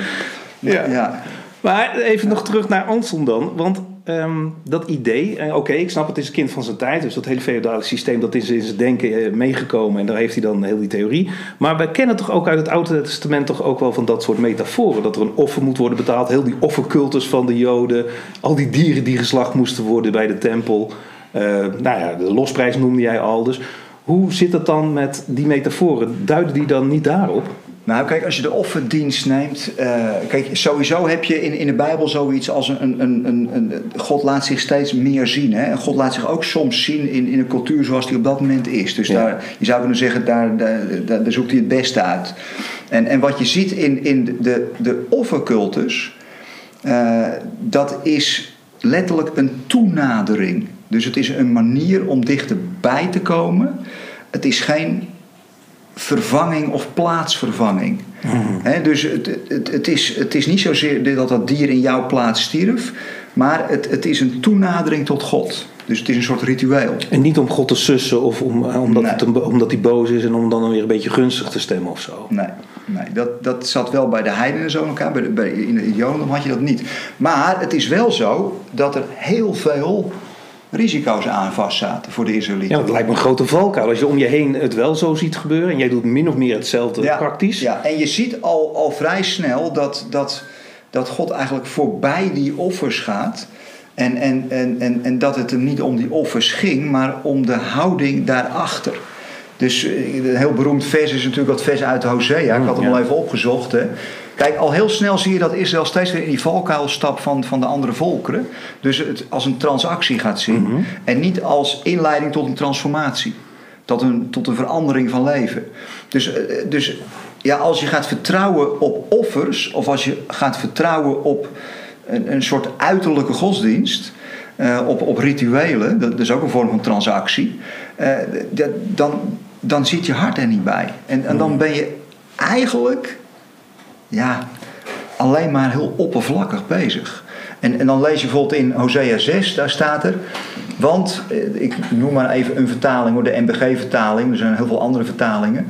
Ja. ja. Maar even nog terug naar Anson dan. Want Ehm, dat idee, uh, oké, ik snap het is een kind van zijn tijd, dus dat hele feodale systeem dat is in zijn denken uh, meegekomen en daar heeft hij dan heel die theorie. Maar wij kennen toch ook uit het Oude Testament toch ook wel van dat soort metaforen, dat er een offer moet worden betaald, heel die offercultus van de Joden, al die dieren die geslacht moesten worden bij de tempel. Uh, nou ja, de losprijs noemde jij al. Dus hoe zit het dan met die metaforen? Duiden die dan niet daarop? Nou, kijk, als je de offerdienst neemt. Uh, kijk, sowieso heb je in, in de Bijbel zoiets als een, een, een, een. God laat zich steeds meer zien. Hè? En God laat zich ook soms zien in, in een cultuur zoals die op dat moment is. Dus daar, je zou kunnen zeggen, daar, daar, daar, zoekt hij het beste uit. En, en wat je ziet in, in de, de offercultus. Uh, dat is letterlijk een toenadering. Dus het is een manier om dichterbij te komen. Het is geen vervanging of plaatsvervanging. Mhm. dus het, het, het, is, het is niet zozeer dat dat dier in jouw plaats stierf, maar het, het is een toenadering tot God. Dus het is een soort ritueel. En niet om God te sussen of om, eh, omdat, het, omdat hij boos is en om dan weer een beetje gunstig te stemmen of zo. Nee, nee dat, dat zat wel bij de heidenen zo in elkaar. Bij, de, bij in het Jodendom had je dat niet. Maar het is wel zo dat er heel veel risico's aan vast zaten voor de Israëlieten. Ja, dat lijkt me een grote valkuil. Als je om je heen het wel zo ziet gebeuren en jij doet min of meer hetzelfde praktisch. Ja, en je ziet al, al vrij snel dat, dat, dat God eigenlijk voorbij die offers gaat. En, en, en, en, en dat het hem niet om die offers ging, maar om de houding daarachter. Dus eh, een heel beroemd vers is natuurlijk dat vers uit Hosea. Ik had hem al even opgezocht. Hè. Kijk, al heel snel zie je dat Israël steeds weer in die valkuil stapt van, van de andere volkeren. Dus het als een transactie gaat zien. Mhm. En niet als inleiding tot een transformatie. Tot een, tot een verandering van leven. Dus, eh, dus ja, als je gaat vertrouwen op offers. Of als je gaat vertrouwen op een, een soort uiterlijke godsdienst. Uh, op, op rituelen, dat, is ook een vorm van transactie. Uh, dat, dan, dan zit je hart er niet bij. En, en dan mhm. ben je eigenlijk ja, alleen maar heel oppervlakkig bezig. En, en dan lees je bijvoorbeeld in Hosea 6, daar staat er. Want, eh, ik noem maar even een vertaling, de MBG-vertaling. Er zijn heel veel andere vertalingen.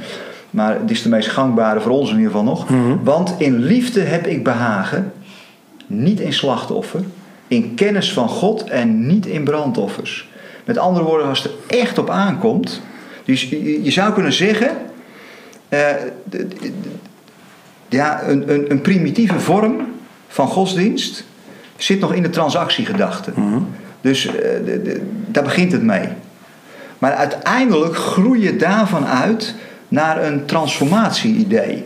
Maar het is de meest gangbare voor ons in ieder geval nog. Mhm. Want in liefde heb ik behagen, niet in slachtoffer. In kennis van God en niet in brandoffers. Met andere woorden, als het er echt op aankomt. Dus je, zou kunnen zeggen. Uh, ja, een, een, een primitieve vorm van godsdienst zit nog in de transactiegedachte. Mhm. Dus uh, de, daar begint het mee. Maar uiteindelijk groei je daarvan uit naar een transformatie-idee.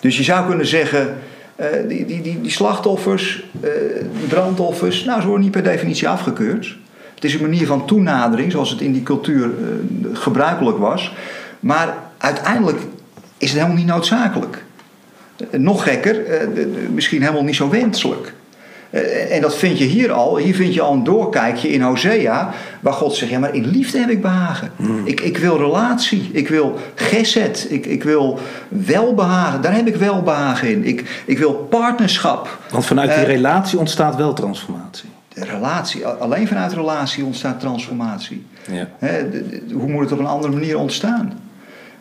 Dus je zou kunnen zeggen, uh, die, die, die, die, slachtoffers, uh, die brandoffers, nou, ze worden niet per definitie afgekeurd. Het is een manier van toenadering, zoals het in die cultuur gebruikelijk was. Maar uiteindelijk is het helemaal niet noodzakelijk. Nog gekker, eh, misschien helemaal niet zo wenselijk. Eh, en dat vind je hier al. Hier vind je al een doorkijkje in Hosea. Waar God zegt, ja maar in liefde heb ik behagen. Hmm. Ik, ik wil relatie. Ik wil geset. Ik, ik wil welbehagen. Daar heb ik welbehagen in. Ik, ik wil partnerschap. Want vanuit die uh, relatie ontstaat wel transformatie. De relatie. Alleen vanuit relatie ontstaat transformatie. Ja. hoe moet het op een andere manier ontstaan?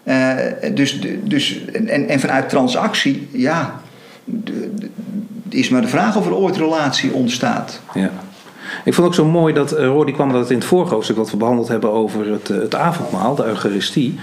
Uh, dus, dus, en, en vanuit transactie, ja, is maar de vraag of er ooit relatie ontstaat. Ja. Ik vond ook zo mooi dat, uh, kwam dat in het vorige hoofdstuk wat we behandeld hebben over het, het avondmaal, de Eucharistie.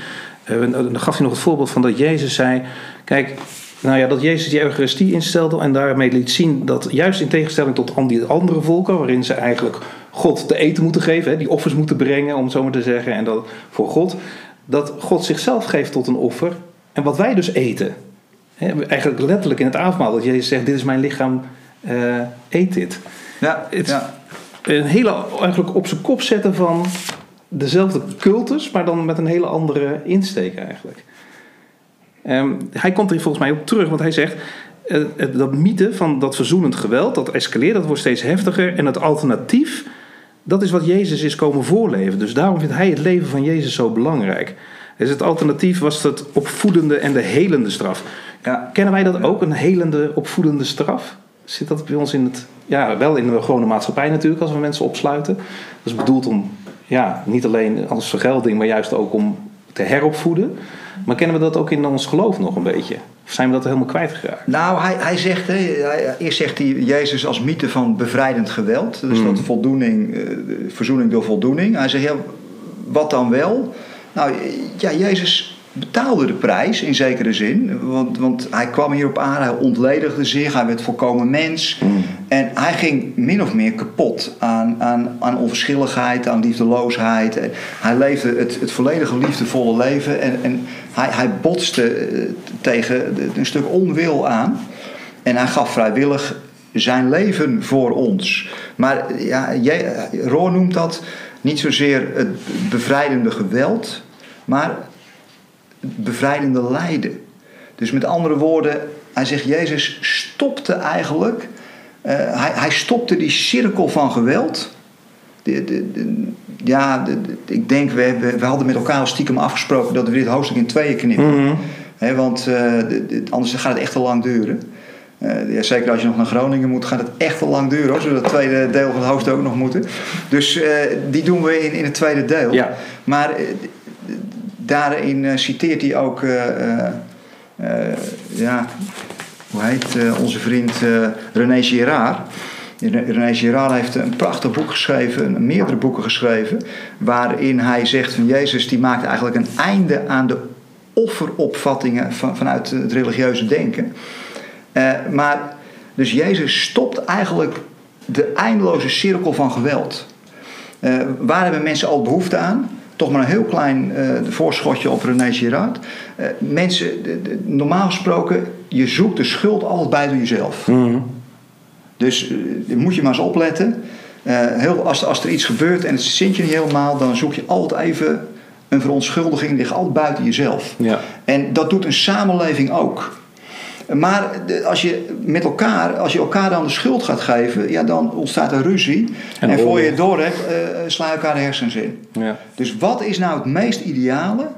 Uh, dan gaf hij nog het voorbeeld van dat Jezus zei: Kijk, nou ja, dat Jezus die Eucharistie instelde en daarmee liet zien dat juist in tegenstelling tot die andere volken, waarin ze eigenlijk God te eten moeten geven, hè, die offers moeten brengen, om het zo maar te zeggen, en dat voor God, dat God zichzelf geeft tot een offer en wat wij dus eten. Eigenlijk letterlijk in het avondmaal, dat Jezus zegt: Dit is mijn lichaam, uh, eet dit. Ja, ja. Een hele eigenlijk op zijn kop zetten van dezelfde cultus, maar dan met een hele andere insteek eigenlijk. Um, hij komt er volgens mij op terug, want hij zegt... Uh, dat mythe van dat verzoenend geweld, dat escaleert, dat wordt steeds heftiger. En het alternatief, dat is wat Jezus is komen voorleven. Dus daarom vindt hij het leven van Jezus zo belangrijk. Dus het alternatief was het opvoedende en de helende straf. Ja. Kennen wij dat ook, een helende, opvoedende straf? Zit dat bij ons in het... Ja, wel in de gewone maatschappij natuurlijk, als we mensen opsluiten. Dat is bedoeld om, ja, niet alleen als vergelding, maar juist ook om te heropvoeden. Maar kennen we dat ook in ons geloof nog een beetje? Of zijn we dat helemaal kwijtgeraakt? Nou, hij, hij zegt, hè, eerst zegt hij Jezus als mythe van bevrijdend geweld. Dus mm. dat voldoening, uh, verzoening door voldoening. Hij zegt, ja, wat dan wel? Nou, ja, Jezus betaalde de prijs in zekere zin. Want, want hij kwam hier op aarde, hij ontledigde zich, hij werd volkomen mens. Mm. En hij ging min of meer kapot aan, aan, aan onverschilligheid, aan liefdeloosheid. Hij leefde het, het volledige liefdevolle leven en, en hij, hij botste eh, tegen een stuk onwil aan. En hij gaf vrijwillig zijn leven voor ons. Maar ja, Roor noemt dat niet zozeer het bevrijdende geweld, maar bevrijdende lijden. Dus met andere woorden, hij zegt Jezus stopte eigenlijk, uh, hij, hij stopte die cirkel van geweld. De, de, de, ja, ik denk, we, we, we, hadden met elkaar al stiekem afgesproken dat we dit hoofdstuk in tweeën knippen. Mm want uh, anders gaat het echt te lang duren. Uh, ja, zeker als je nog naar Groningen moet, gaat het echt te lang duren. Hoor, zodat het tweede deel van het hoofdstuk ook nog moeten. Dus die doen we in, in het tweede deel. Ja. Maar daarin uh, citeert hij ook, uh, ja, hoe heet onze vriend René Girard. René Girard heeft een prachtig boek geschreven, meerdere boeken geschreven, waarin hij zegt van Jezus die maakt eigenlijk een einde aan de offeropvattingen van, vanuit het religieuze denken. maar dus Jezus stopt eigenlijk de eindeloze cirkel van geweld. waar hebben mensen al behoefte aan? Toch maar een heel klein uh, voorschotje op René Girard. Uh, mensen, normaal gesproken, je zoekt de schuld altijd buiten jezelf. Mm Dus uh, moet je maar eens opletten. heel, als, als er iets gebeurt en het zint je niet helemaal, dan zoek je altijd even een verontschuldiging. Die ligt altijd buiten jezelf. Ja. En dat doet een samenleving ook. Maar als je met elkaar, als je elkaar dan de schuld gaat geven, ja, dan ontstaat er ruzie. En, en voor je het door hebt, uh, sla je elkaar de hersens in. Ja. Dus wat is nou het meest ideale?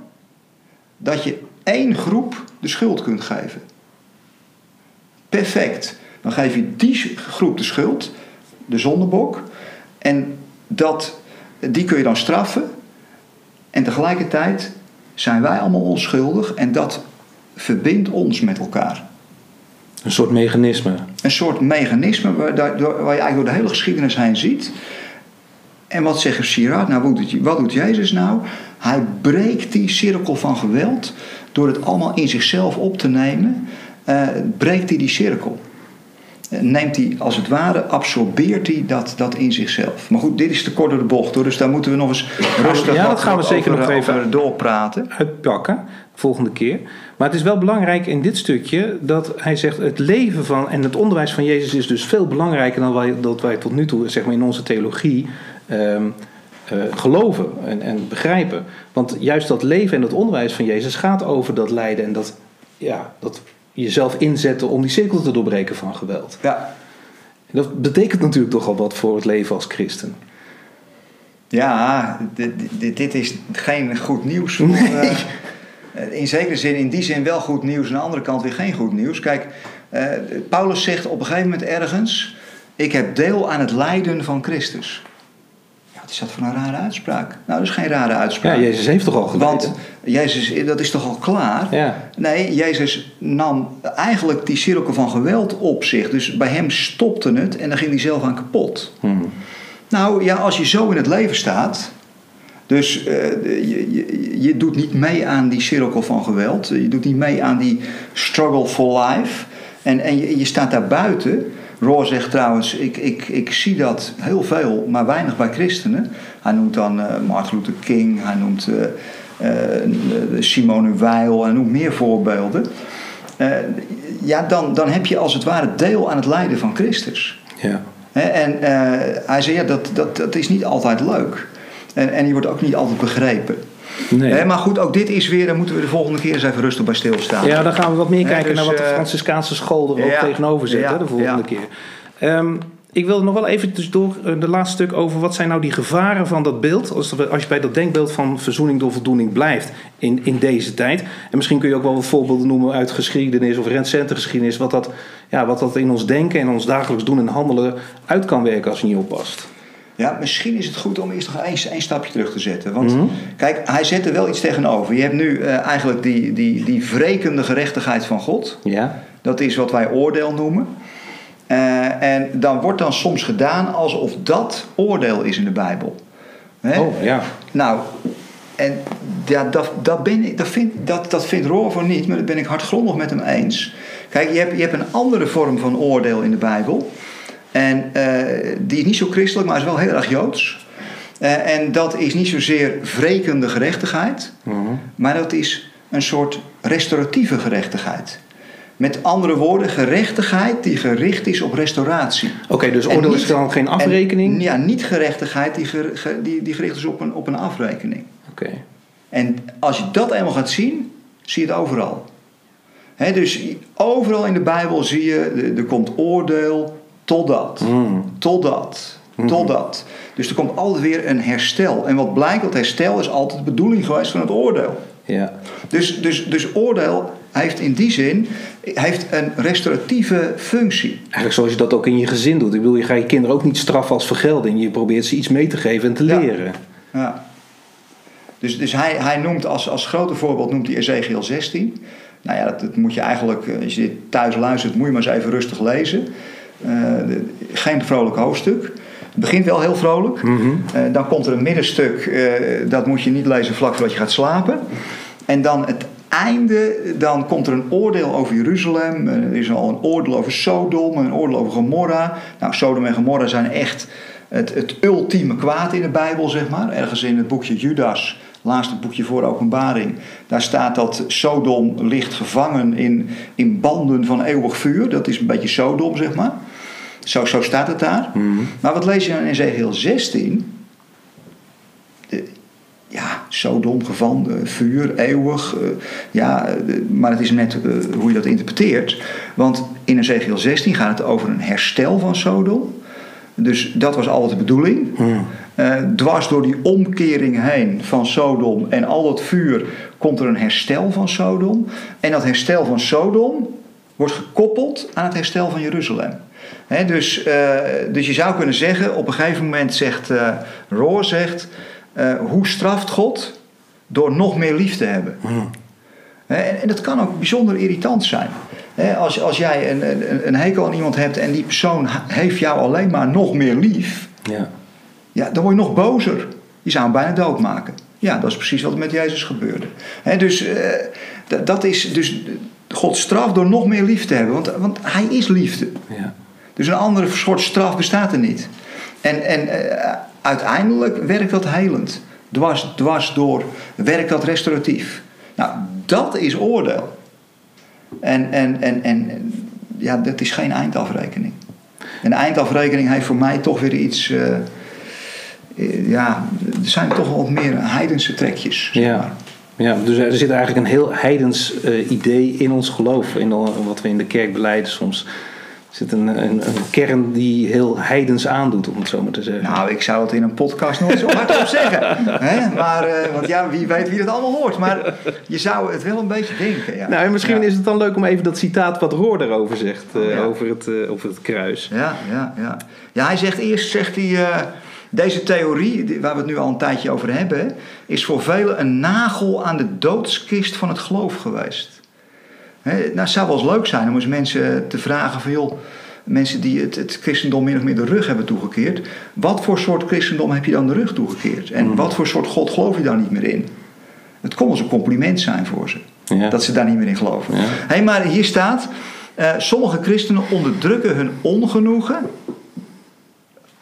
Dat je één groep de schuld kunt geven. Perfect. Dan geef je die groep de schuld, de zondebok. En dat, die kun je dan straffen. En tegelijkertijd zijn wij allemaal onschuldig. En dat verbindt ons met elkaar. Een soort mechanisme. Een soort mechanisme waar, waar je eigenlijk door de hele geschiedenis heen ziet. En wat zegt Girard? Nou, wat doet Jezus nou? Hij breekt die cirkel van geweld door het allemaal in zichzelf op te nemen. Uh, breekt hij die cirkel. Eh, neemt hij als het ware, absorbeert hij dat, dat in zichzelf. Maar goed, dit is te kort door de bocht hoor, dus daar moeten we nog eens rustig ja, dat gaan we zeker nog even doorpraten. Uitpakken, volgende keer. Maar het is wel belangrijk in dit stukje dat hij zegt: het leven van en het onderwijs van Jezus is dus veel belangrijker dan wij, dat wij tot nu toe zeg maar, in onze theologie um, uh, geloven en, en begrijpen. Want juist dat leven en het onderwijs van Jezus gaat over dat lijden en dat, ja, dat jezelf inzetten om die cirkel te doorbreken van geweld. Ja. Dat betekent natuurlijk toch al wat voor het leven als christen. Ja, dit, dit, dit is geen goed nieuws. Voor, nee. uh, in zekere zin, in die zin wel goed nieuws, aan de andere kant weer geen goed nieuws. Kijk, uh, Paulus zegt op een gegeven moment ergens: Ik heb deel aan het lijden van Christus. Wat is dat voor een rare uitspraak? Nou, dat is geen rare uitspraak. Ja, Jezus heeft toch al geleden? Want Jezus, dat is toch al klaar? Ja. Nee, Jezus nam eigenlijk die cirkel van geweld op zich. Dus bij hem stopte het en dan ging hij zelf aan kapot. Hmm. Nou ja, als je zo in het leven staat. Dus eh, je, je, je doet niet mee aan die cirkel van geweld. Je doet niet mee aan die struggle for life. En, en je, je staat daar buiten. Raw zegt trouwens, ik, ik, ik zie dat heel veel, maar weinig bij christenen. Hij noemt dan uh, Martin Luther King, hij noemt uh, Simone Weil, hij noemt meer voorbeelden. ja, dan, dan heb je als het ware deel aan het lijden van Christus. Ja. En hij zei, ja, dat, dat, dat is niet altijd leuk. En, en je wordt ook niet altijd begrepen. Nee. maar goed, ook dit is weer, daar moeten we de volgende keer eens even rustig bij stilstaan. Ja, dan gaan we wat meer kijken dus, naar wat de eh, Franciscaanse school er ook ja, tegenover ja, hè, de volgende ja. keer. Ehm, ik wil nog wel even door de laatste stuk over wat zijn nou die gevaren van dat beeld. Als, als je bij dat denkbeeld van verzoening door voldoening blijft in, in deze tijd. En misschien kun je ook wel wat voorbeelden noemen uit geschiedenis of recente geschiedenis. Wat dat, ja, wat dat in ons denken en ons dagelijks doen en handelen uit kan werken als je niet oppast. Ja, misschien is het goed om eerst nog één, één stapje terug te zetten. Want Mhm. kijk, hij zet er wel iets tegenover. Je hebt nu eh, eigenlijk die, die, die wrekende gerechtigheid van God. Ja? Dat is wat wij oordeel noemen. Eh, en dan wordt dan soms gedaan alsof dat oordeel is in de Bijbel. Hè? Oh, ja. Nou, en ja, dat, dat, ben ik, dat, vind, dat, dat vindt Rover niet, maar dat ben ik hardgrondig met hem eens. Kijk, je hebt, je hebt een andere vorm van oordeel in de Bijbel. En eh, die is niet zo christelijk, maar is wel heel erg joods. Eh, en dat is niet zozeer wrekende gerechtigheid, Mhm. maar dat is een soort restauratieve gerechtigheid. Met andere woorden, gerechtigheid die gericht is op restauratie. Oké, dus oordeel is dan geen afrekening? En, ja, niet gerechtigheid die, ger- die, die gericht is op een, op een afrekening. Oké. En als je dat eenmaal gaat zien, zie je het overal. Dus overal in de Bijbel zie je, er- er komt oordeel totdat, Mm. totdat, Mhm. totdat. Dus er komt altijd weer een herstel. En wat blijkt, dat herstel is altijd de bedoeling geweest van het oordeel. Ja. Dus, dus, dus oordeel heeft in die zin heeft een restauratieve functie. Eigenlijk zoals je dat ook in je gezin doet. Ik bedoel, je gaat je kinderen ook niet straffen als vergelding. Je probeert ze iets mee te geven en te leren. Ja. Dus, dus hij, hij noemt als, als grote voorbeeld noemt hij Ezekiel 16. Nou ja, dat, dat moet je eigenlijk, eh, als je dit thuis luistert, moet je maar eens even rustig lezen. Eh, geen vrolijk hoofdstuk. Het begint wel heel vrolijk. Mhm. Eh, dan komt er een middenstuk, eh, dat moet je niet lezen vlak voordat je gaat slapen. En dan het einde, dan komt er een oordeel over Jeruzalem. Er is al een oordeel over Sodom, een oordeel over Gomorra. Nou, Sodom en Gomorra zijn echt het, het ultieme kwaad in de Bijbel, zeg maar. Ergens in het boekje Judas, laatste boekje voor openbaring. Daar staat dat Sodom ligt gevangen in, in banden van eeuwig vuur. Dat is een beetje Sodom, zeg maar. Zo, zo staat het daar. Mhm. Maar wat lees je dan in Ezekiel 16? De- ja, Sodom, gevan, eh, vuur, eeuwig. eh, ja, eh, maar het is net eh, hoe je dat interpreteert. Want in Ezekiel 16 gaat het over een herstel van Sodom. Dus dat was altijd de bedoeling. Eh, dwars door die omkering heen van Sodom en al dat vuur komt er een herstel van Sodom. En dat herstel van Sodom wordt gekoppeld aan het herstel van Jeruzalem. Dus, eh, dus je zou kunnen zeggen, op een gegeven moment zegt Rohr zegt, eh, hoe straft God? Door nog meer lief te hebben. Mhm. En, en dat kan ook bijzonder irritant zijn. Als, als jij een, een, een hekel aan iemand hebt en die persoon heeft jou alleen maar nog meer lief, Ja. ja, dan word je nog bozer. Je zou hem bijna doodmaken. Ja, dat is precies wat er met Jezus gebeurde. Dus dat is dus God straf door nog meer lief te hebben. Want, want hij is liefde. Ja. Dus een andere soort straf bestaat er niet. En, en eh, uiteindelijk werkt dat helend. Dwars, dwars door werkt dat restauratief. Nou, dat is oordeel. En, en, en, en ja, dat is geen eindafrekening. Een eindafrekening heeft voor mij toch weer iets. eh, eh, ja, er zijn toch wat meer heidense trekjes. zeg Ja. maar. Ja, dus er zit eigenlijk een heel heidens idee in ons geloof. In wat we in de kerk beleiden soms. Zit een, een, een kern die heel heidens aandoet, om het zo maar te zeggen. Nou, ik zou het in een podcast nooit zo hardop zeggen. [LAUGHS] Hè? Maar, eh, want ja, wie weet wie dat allemaal hoort. Maar je zou het wel een beetje denken. Ja. Nou, en misschien ja. is het dan leuk om even dat citaat wat Roor daarover zegt, eh, Oh, ja. over, het, eh, over het kruis. Ja, ja, ja. Ja, hij zegt eerst, zegt hij, eh, deze theorie, waar we het nu al een tijdje over hebben, is voor velen een nagel aan de doodskist van het geloof geweest. Nou, het zou wel eens leuk zijn om eens mensen te vragen van, joh, mensen die het, het christendom min of meer de rug hebben toegekeerd. Wat voor soort christendom heb je dan de rug toegekeerd? En Mhm. wat voor soort God geloof je daar niet meer in? Het kon als een compliment zijn voor ze. Ja. Dat ze daar niet meer in geloven. Ja. Hé, maar hier staat... eh, sommige christenen onderdrukken hun ongenoegen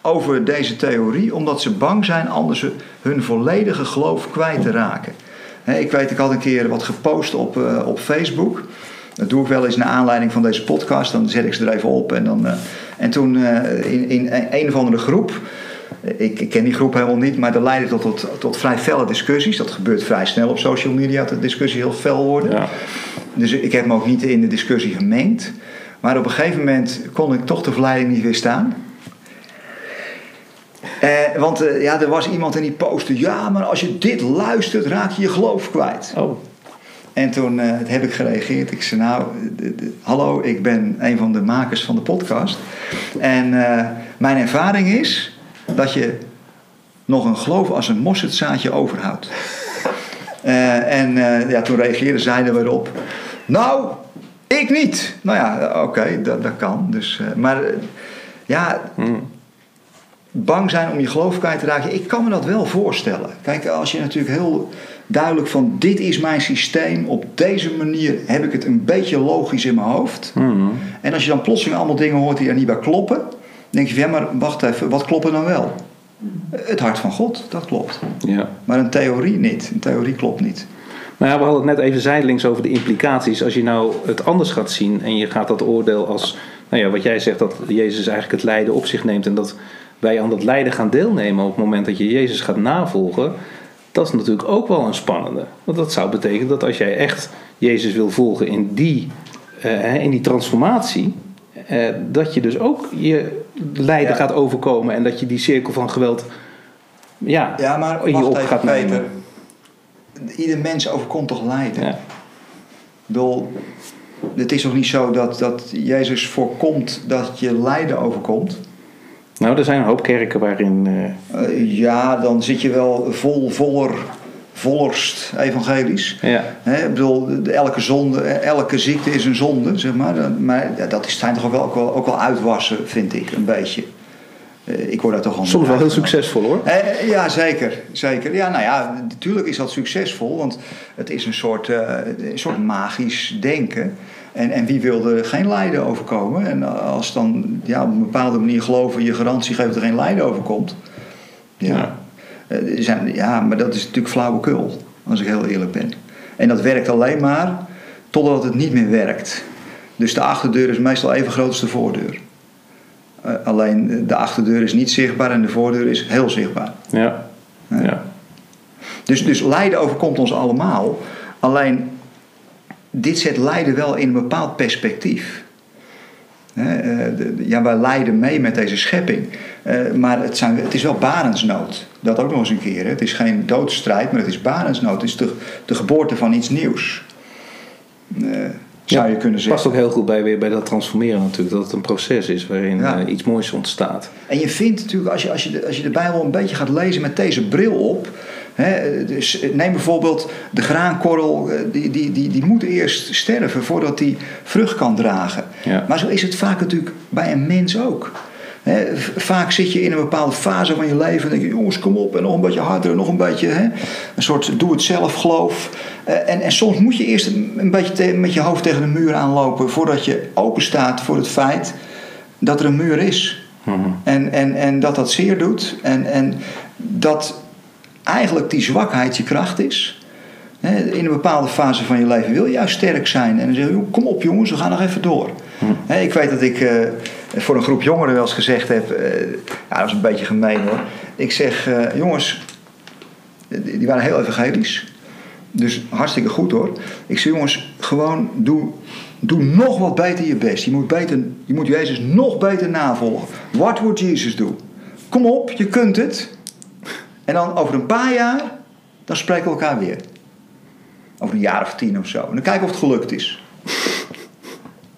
over deze theorie... omdat ze bang zijn anders hun volledige geloof kwijt te raken. Ik weet, ik had een keer wat gepost op, eh, op Facebook... Dat doe ik wel eens naar aanleiding van deze podcast. Dan zet ik ze er even op. En, dan, eh, en toen eh, in, in een of andere groep. Ik, ik ken die groep helemaal niet, maar dat leidde tot, tot, tot vrij felle discussies. Dat gebeurt vrij snel op social media, dat de discussies heel fel worden. Ja. Dus ik heb me ook niet in de discussie gemengd. Maar op een gegeven moment kon ik toch de verleiding niet weerstaan. Eh, want eh, ja, er was iemand en die postte... Ja, maar als je dit luistert, raak je je geloof kwijt. Oh, En toen eh, heb ik gereageerd. Ik zei, nou, de- de- hallo, ik ben een van de makers van de podcast. En eh, mijn ervaring is dat je nog een geloof als een mosterdzaadje overhoudt. [LAUGHS] Eh, en ja, toen reageerde zij er weer op. Nou, ik niet. Nou ja, oké, dat, dat kan. Dus, maar ja, hm. bang zijn om je geloof kwijt te raken. Ik kan me dat wel voorstellen. Kijk, als je natuurlijk heel duidelijk van dit is mijn systeem, op deze manier heb ik het een beetje logisch in mijn hoofd. Hm. En als je dan plotseling allemaal dingen hoort die er niet bij kloppen, dan denk je van ja, maar wacht even, wat klopt er dan wel? Het hart van God, dat klopt. ja. Maar een theorie niet. Een theorie klopt niet. Nou ja, we hadden het net even zijdelings over de implicaties. Als je nou het anders gaat zien en je gaat dat oordeel als, nou ja, wat jij zegt, dat Jezus eigenlijk het lijden op zich neemt en dat wij aan dat lijden gaan deelnemen op het moment dat je Jezus gaat navolgen, dat is natuurlijk ook wel een spannende. Want dat zou betekenen dat als jij echt Jezus wil volgen in die, eh, in die transformatie, eh, dat je dus ook je lijden Ja. gaat overkomen en dat je die cirkel van geweld ja, Ja, maar in je op gaat nemen. Ieder mens overkomt toch lijden? Ja. Ik bedoel, het is toch niet zo dat, dat Jezus voorkomt dat je lijden overkomt? Nou, er zijn een hoop kerken waarin. eh, Eh, ja, dan zit je wel vol, voller, vollerst evangelisch. ja, Hè, ik bedoel, elke zonde, elke ziekte is een zonde, zeg maar. Maar ja, dat is, zijn toch ook wel, ook, wel, ook wel uitwassen, vind ik, een beetje. Eh, ik word daar toch al soms wel heel succesvol hoor. Eh, ja, zeker, zeker. Ja, nou ja, natuurlijk is dat succesvol, want het is een soort, eh, een soort magisch denken. En, en wie wil er geen lijden overkomen? En als dan ja, op een bepaalde manier geloven je garantie geeft dat er geen lijden overkomt. Ja. Ja. Eh, zijn, ja, maar dat is natuurlijk flauwekul, als ik heel eerlijk ben. En dat werkt alleen maar totdat het niet meer werkt. Dus de achterdeur is meestal even groot als de voordeur. Eh, alleen de achterdeur is niet zichtbaar en de voordeur is heel zichtbaar. Ja. ja. Dus, dus lijden overkomt ons allemaal. Alleen, dit zet lijden wel in een bepaald perspectief. Eh, ja, wij lijden mee met deze schepping. Eh, maar het, zijn, het is wel barensnood. Dat ook nog eens een keer. Het is geen doodstrijd, maar het is barensnood. Het is de, de geboorte van iets nieuws. Eh, zou je kunnen Het past zeggen. ook heel goed bij, weer bij dat transformeren natuurlijk. Dat het een proces is waarin Ja. iets moois ontstaat. En je vindt natuurlijk, als je, als je, de, als je de Bijbel een beetje gaat lezen met deze bril op. Dus neem bijvoorbeeld de graankorrel, eh, die, die, die, die moet eerst sterven voordat die vrucht kan dragen. Ja. Maar zo is het vaak natuurlijk bij een mens ook. Vaak zit je in een bepaalde fase van je leven en denk je, jongens, kom op, en nog een beetje harder, en nog een beetje, een soort doe-het-zelf geloof. Eh, en, en soms moet je eerst een, beetje te- met je hoofd tegen de muur aanlopen voordat je open staat voor het feit dat er een muur is. Mhm. En, en, en dat dat zeer doet. En, en dat eigenlijk die zwakheid je kracht is. In een bepaalde fase van je leven wil je juist sterk zijn. En dan zeg je, "Joh, kom op jongens, we gaan nog even door. Hè, Ik weet dat ik eh, voor een groep jongeren wel eens gezegd heb... eh, ja, dat was een beetje gemeen hoor. Ik zeg, eh, jongens, die die waren heel evangelisch. Dus hartstikke goed hoor. Ik zeg, jongens, gewoon doe, doe nog wat beter je best. Je moet, beter, je moet Jezus nog beter navolgen. What would Jesus do? Kom op, je kunt het. En dan over een paar jaar, dan spreken we elkaar weer. Over een jaar of tien of zo. En dan kijken of het gelukt is.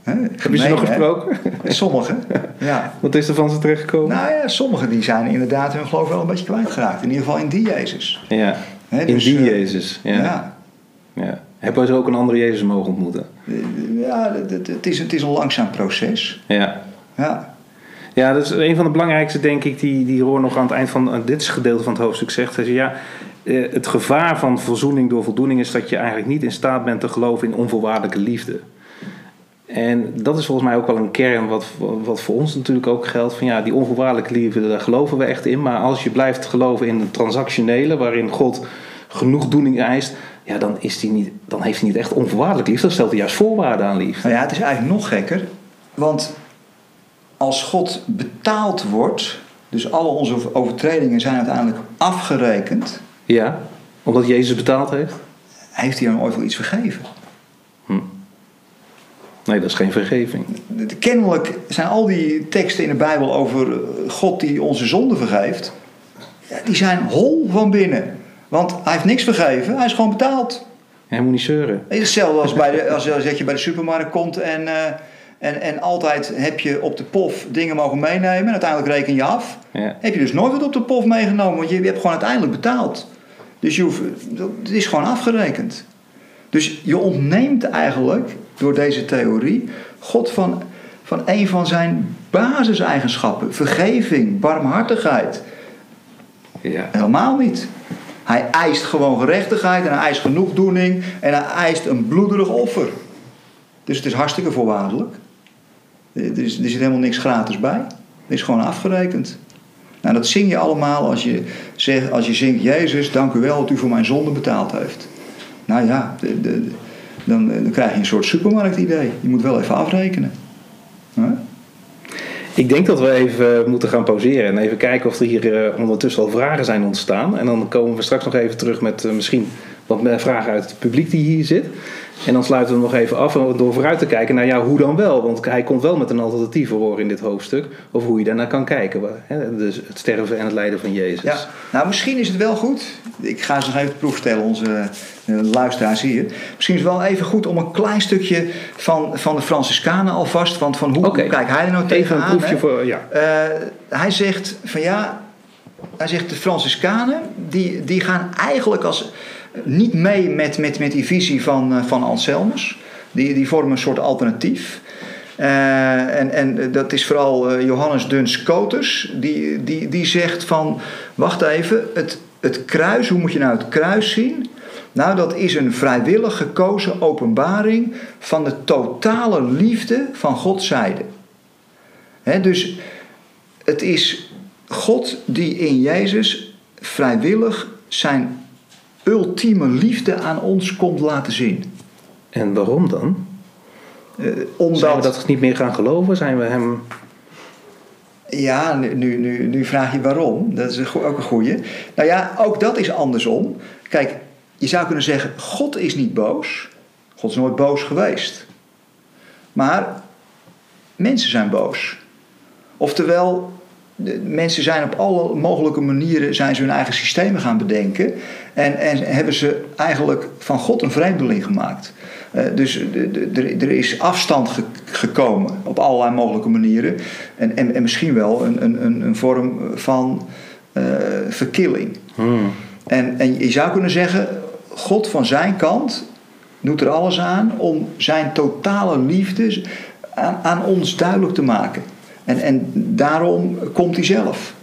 Heb je ze nog hè? gesproken? Sommigen, ja. [LAUGHS] Wat is er van ze terechtgekomen? Nou ja, sommigen die zijn inderdaad hun geloof wel een beetje kwijtgeraakt. In ieder geval in die Jezus. ja. In dus, die eh, Jezus. Ja. ja. Ja. Hebben ze ook een andere Jezus mogen ontmoeten? Ja, het- het, het, is, het is een langzaam proces. Ja. Ja. Ja, dat is een van de belangrijkste, denk ik, die, die Roor nog aan het eind van dit gedeelte van het hoofdstuk zegt. Hij zegt ja, eh, het gevaar van verzoening door voldoening is dat je eigenlijk niet in staat bent te geloven in onvoorwaardelijke liefde. En dat is volgens mij ook wel een kern wat, wat voor ons natuurlijk ook geldt. Van ja, die onvoorwaardelijke liefde, daar geloven we echt in. Maar als je blijft geloven in een transactionele, waarin God genoegdoening eist, ja, dan, is die niet, dan heeft hij niet echt onvoorwaardelijk liefde. Dan stelt hij juist voorwaarden aan liefde. Nou ja, het is eigenlijk nog gekker. Want als God betaald wordt, dus alle onze overtredingen zijn uiteindelijk afgerekend. Ja, omdat Jezus betaald heeft? Heeft hij dan ooit wel iets vergeven? Hm. Nee, dat is geen vergeving. Kennelijk zijn al die teksten in de Bijbel over eh, God die onze zonde vergeeft, die zijn hol van binnen. Want hij heeft niks vergeven, hij is gewoon betaald. Hij moet niet zeuren. Hetzelfde als, bij de, als, als je bij de supermarkt komt en, uh, en, en altijd heb je op de pof dingen mogen meenemen en uiteindelijk reken je af. Ja. Heb je dus nooit wat op de pof meegenomen, want je, je hebt gewoon uiteindelijk betaald. Dus je hoeft, het is gewoon afgerekend. Dus je ontneemt eigenlijk door deze theorie God van, van een van zijn basiseigenschappen: vergeving, barmhartigheid. Ja. Helemaal niet. Hij eist gewoon gerechtigheid en hij eist genoegdoening en hij eist een bloederig offer. Dus het is hartstikke voorwaardelijk. Er, is, er zit helemaal niks gratis bij. Het is gewoon afgerekend. Nou, dat zing je allemaal als je, zegt, als je zingt: Jezus, dank u wel dat u voor mijn zonde betaald heeft. Nou ja, de, dan, dan, krijg je een soort supermarktidee. Je moet wel even afrekenen. Ik denk dat we even moeten gaan pauzeren en even kijken of er hier uh, ondertussen al vragen zijn ontstaan. En dan komen we straks nog even terug met uh, misschien wat vragen uit het publiek die hier zit. En dan sluiten we nog even af door vooruit te kijken naar ja, hoe dan wel? Want hij komt wel met een alternatief voor in dit hoofdstuk. Over hoe je daarnaar kan kijken. Dus het sterven en het lijden van Jezus. Ja, nou misschien is het wel goed. Ik ga ze nog even de proef stellen, onze uh, luisteraars hier. Misschien is het wel even goed om een klein stukje van, van de Franciscanen alvast. Want van hoe, okay. kijkt hij er nou tegenaan? Even een proefje voor, ja. Uh, hij zegt van ja, hij zegt de Franciscanen die, die gaan eigenlijk als niet mee met, met, met die visie van, van Anselmus. Die, die vormen een soort alternatief. Uh, en, en dat is vooral uh, Johannes Duns Koters. Die, die, die zegt van, wacht even, het, het kruis, hoe moet je nou het kruis zien? Nou, dat is een vrijwillig gekozen openbaring van de totale liefde van Gods zijde. He, dus het is God die in Jezus vrijwillig zijn ultieme liefde aan ons komt laten zien. En waarom dan? Uh, omdat... Zijn we dat niet meer gaan geloven? Zijn we hem... Ja, nu, nu, nu vraag je waarom. Dat is ook een goeie. Nou ja, ook dat is andersom. Kijk, je zou kunnen zeggen, God is niet boos. God is nooit boos geweest. Maar mensen zijn boos. Oftewel, de mensen zijn op alle mogelijke manieren zijn ze hun eigen systemen gaan bedenken. En, en hebben ze eigenlijk van God een vreemdeling gemaakt. Uh, dus er is afstand ge gekomen op allerlei mogelijke manieren. En, en, en misschien wel een, een, een vorm van uh, verkilling. Hmm. En, en je zou kunnen zeggen, God van zijn kant doet er alles aan om zijn totale liefde aan, aan ons duidelijk te maken. En, en daarom komt hij zelf.